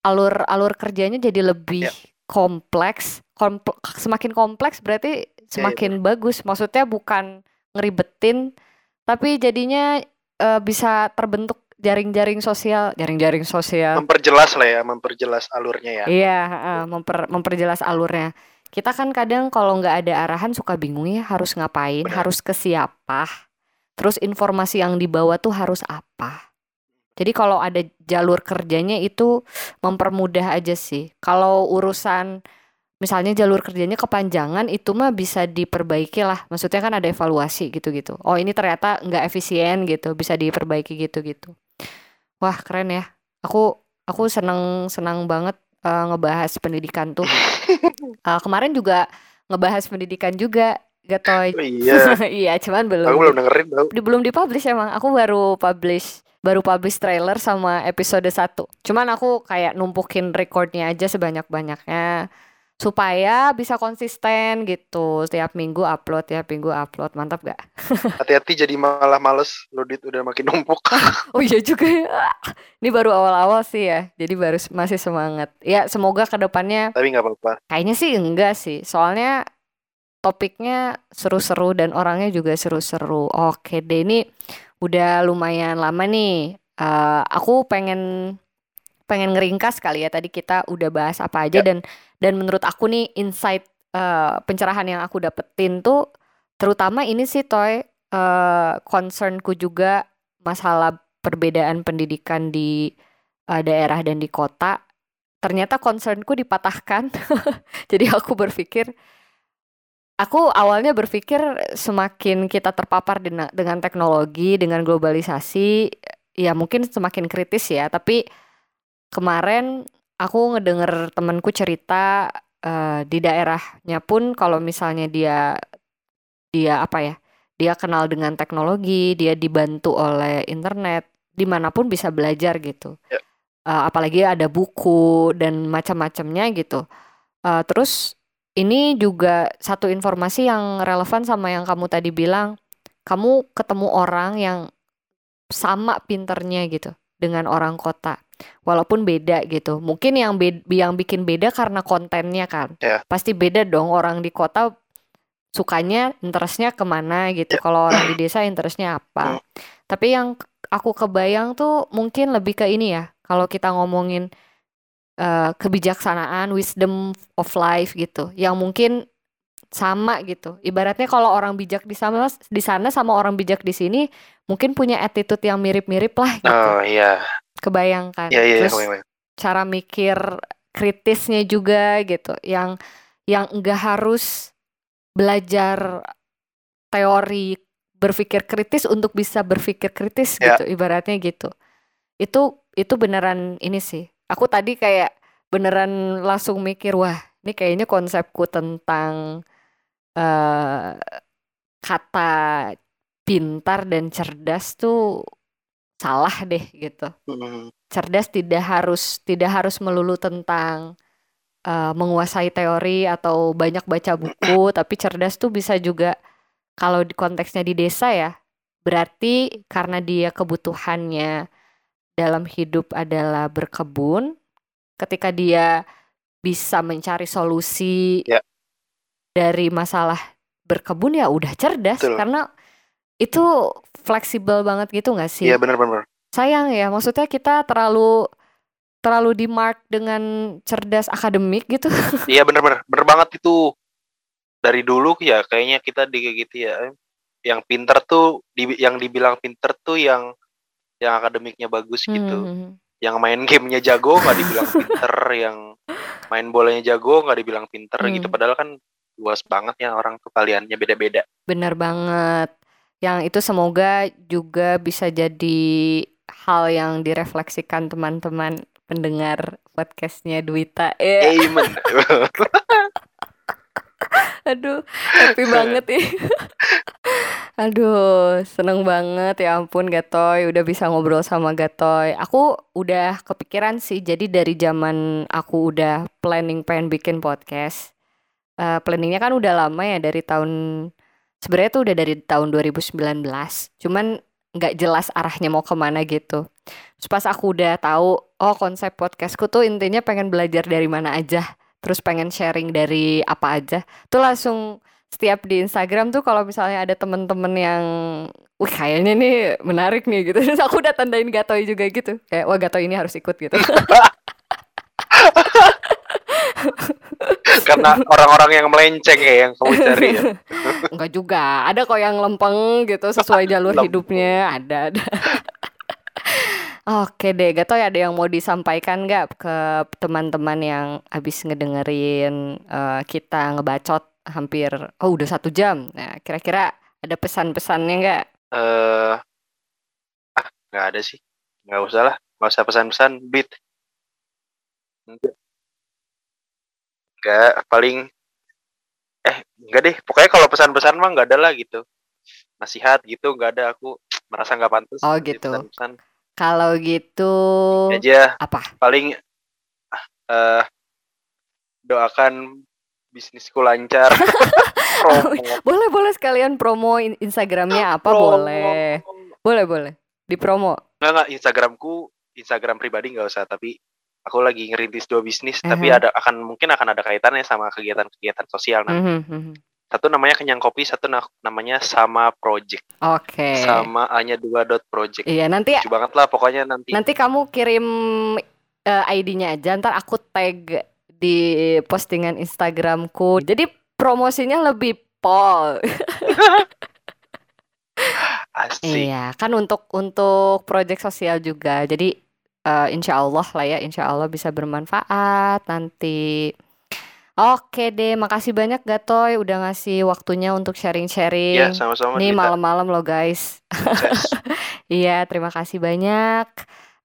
A: alur alur kerjanya jadi lebih
B: Ya.
A: kompleks. Komple- semakin kompleks berarti semakin bagus. Maksudnya bukan ngeribetin, tapi jadinya eh, bisa terbentuk jaring-jaring sosial, jaring-jaring sosial.
B: memperjelas lah ya memperjelas alurnya ya
A: Iya, heeh, memper, memperjelas alurnya. Kita kan kadang kalau nggak ada arahan suka bingung ya harus ngapain,
B: Benar.
A: harus ke siapa, terus informasi yang dibawa tuh harus apa. Jadi kalau ada jalur kerjanya itu mempermudah aja sih. Kalau urusan misalnya jalur kerjanya kepanjangan itu mah bisa diperbaiki lah. Maksudnya kan ada evaluasi gitu-gitu. Oh ini ternyata nggak efisien gitu, bisa diperbaiki gitu-gitu. Wah keren ya. Aku aku seneng senang banget eh, ngebahas pendidikan tuh. Eh, kemarin juga ngebahas pendidikan juga, Gatoy.
B: Oh, iya
A: iya, cuman belum
B: aku belum dengerin tau
A: di, belum dipublish emang. Aku baru publish baru publish trailer sama episode 1. Cuman aku kayak numpukin recordnya aja sebanyak-banyaknya. Supaya bisa konsisten gitu. Tiap minggu upload tiap minggu upload. Mantap gak
B: hati-hati jadi malah males. Ludit udah makin numpuk.
A: Oh iya juga ya. Ini baru awal-awal sih ya. Jadi baru masih semangat. Ya semoga ke depannya
B: tapi nggak apa-apa.
A: kayaknya sih enggak sih. Soalnya topiknya seru-seru dan orangnya juga seru-seru. Oke deh ini udah lumayan lama nih. Uh, aku pengen pengen ngeringkas kali ya tadi kita udah bahas apa aja ya. dan dan menurut aku nih insight uh, pencerahan yang aku dapetin tuh terutama ini sih toy uh, concernku juga masalah perbedaan pendidikan di uh, daerah dan di kota ternyata concernku dipatahkan jadi aku berpikir aku awalnya berpikir semakin kita terpapar dengan teknologi dengan globalisasi ya mungkin semakin kritis ya tapi kemarin aku ngedenger temanku cerita uh, di daerahnya pun kalau misalnya dia dia apa ya dia kenal dengan teknologi dia dibantu oleh internet di mana pun bisa belajar gitu. Ya. uh, apalagi ada buku dan macam-macamnya gitu. Uh, terus ini juga satu informasi yang relevan sama yang kamu tadi bilang kamu ketemu orang yang sama pinternya gitu dengan orang kota walaupun beda gitu. Mungkin yang be yang bikin beda karena kontennya kan. Yeah. Pasti beda dong orang di kota sukanya interestnya ke mana gitu. Yeah. Kalau orang di desa interestnya apa. Mm. Tapi yang aku kebayang tuh mungkin lebih ke ini ya. Kalau kita ngomongin uh, kebijaksanaan, wisdom of life gitu. Yang mungkin sama gitu. Ibaratnya kalau orang bijak di sana di sana sama orang bijak di sini mungkin punya attitude yang mirip-mirip lah gitu.
B: Oh iya.
A: Kebayangkan.
B: Iya, iya,
A: Terus
B: iya,
A: cara mikir kritisnya juga gitu, yang yang enggak harus belajar teori berpikir kritis untuk bisa berpikir kritis yeah. gitu, ibaratnya gitu. Itu itu beneran ini sih. Aku tadi kayak beneran langsung mikir, wah, ini kayaknya konsepku tentang uh, kata pintar dan cerdas tuh salah deh gitu. Hmm. Cerdas tidak harus tidak harus melulu tentang uh, menguasai teori atau banyak baca buku, tapi cerdas tuh bisa juga kalau di konteksnya di desa ya, berarti karena dia kebutuhannya dalam hidup adalah berkebun, ketika dia bisa mencari solusi ya. dari masalah berkebun ya udah cerdas Betul. karena itu fleksibel banget gitu gak sih?
B: Iya benar-benar.
A: Sayang ya, maksudnya kita terlalu terlalu di mark dengan cerdas akademik gitu.
B: Iya benar-benar, benar banget itu. Dari dulu ya kayaknya kita di gitu ya. Yang pinter tuh, di, yang dibilang pinter tuh yang yang akademiknya bagus gitu. Hmm. hmm, hmm. Yang main gamenya jago nggak dibilang pinter, yang main bolanya jago nggak dibilang pinter gitu. hmm. gitu. Padahal kan luas banget ya orang tuh kaliannya beda-beda.
A: Bener banget yang itu semoga juga bisa jadi hal yang direfleksikan teman-teman pendengar podcastnya Duita.
B: Yeah. Amen.
A: Aduh, happy banget ya. Aduh, seneng banget ya ampun Gatoy udah bisa ngobrol sama Gatoy. Aku udah kepikiran sih, jadi dari zaman aku udah planning pengen bikin podcast. Uh, planningnya kan udah lama ya dari tahun sebenarnya tuh udah dari tahun 2019 cuman nggak jelas arahnya mau ke mana gitu. Terus pas aku udah tahu oh konsep podcastku tuh intinya pengen belajar dari mana aja terus pengen sharing dari apa aja tuh langsung setiap di Instagram tuh kalau misalnya ada temen-temen yang wih kayaknya nih menarik nih gitu. Terus aku udah tandain Gatoy juga gitu kayak wah Gatoy ini harus ikut gitu
B: Karena orang-orang yang melenceng ya yang kamu cari ya.
A: Enggak juga. Ada kok yang lempeng gitu sesuai jalur hidupnya. Ada, ada. Oke deh, gak tau ya ada yang mau disampaikan nggak ke teman-teman yang habis ngedengerin uh, kita ngebacot hampir oh udah satu jam. Nah kira-kira ada pesan-pesannya nggak?
B: Eh, uh, ah nggak ada sih, nggak usah lah, nggak usah pesan-pesan. Beat. Enggak, paling eh enggak deh. Pokoknya kalau pesan-pesan mah enggak ada lah gitu. Nasihat gitu enggak ada aku merasa enggak pantas.
A: Oh gitu. Pesan -pesan. Kalau gitu
B: aja
A: apa?
B: Paling uh, doakan bisnisku lancar.
A: boleh boleh sekalian promo in- Instagramnya apa
B: Promo.
A: boleh. Boleh boleh. Di promo.
B: Enggak enggak Instagramku Instagram pribadi nggak usah tapi aku lagi ngerintis dua bisnis tapi
A: Mhm.
B: ada akan mungkin akan ada kaitannya sama kegiatan-kegiatan sosial nanti.
A: Mhm, mhm.
B: Satu namanya Kenyang Kopi, satu na- namanya Sama Project.
A: Oke.
B: Sama hanya dua dot project.
A: Iya nanti
B: Lucu banget lah pokoknya nanti.
A: nanti kamu kirim eh, ID-nya aja ntar aku tag di postingan Instagramku. Jadi promosinya lebih pol.
B: Asik.
A: Iya, kan untuk untuk proyek sosial juga. Jadi eh, insya Allah lah ya, insya Allah bisa bermanfaat nanti. Oke deh, makasih banyak Gatoy udah ngasih waktunya untuk
B: Ya,
A: sharing-sharing.
B: sama-sama
A: Nih malam-malam loh guys. Iya, terima kasih banyak.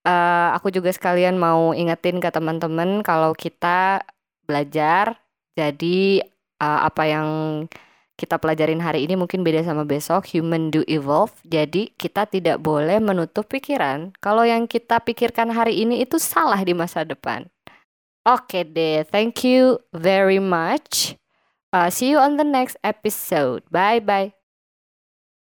A: Eh, aku juga sekalian mau ingetin ke teman-teman kalau kita belajar. Jadi eh, apa yang kita pelajarin hari ini mungkin beda sama besok. Human do evolve. Jadi kita tidak boleh menutup pikiran kalau yang kita pikirkan hari ini itu salah di masa depan. Oke deh, thank you very much. Uh, see you on the next episode. Bye bye.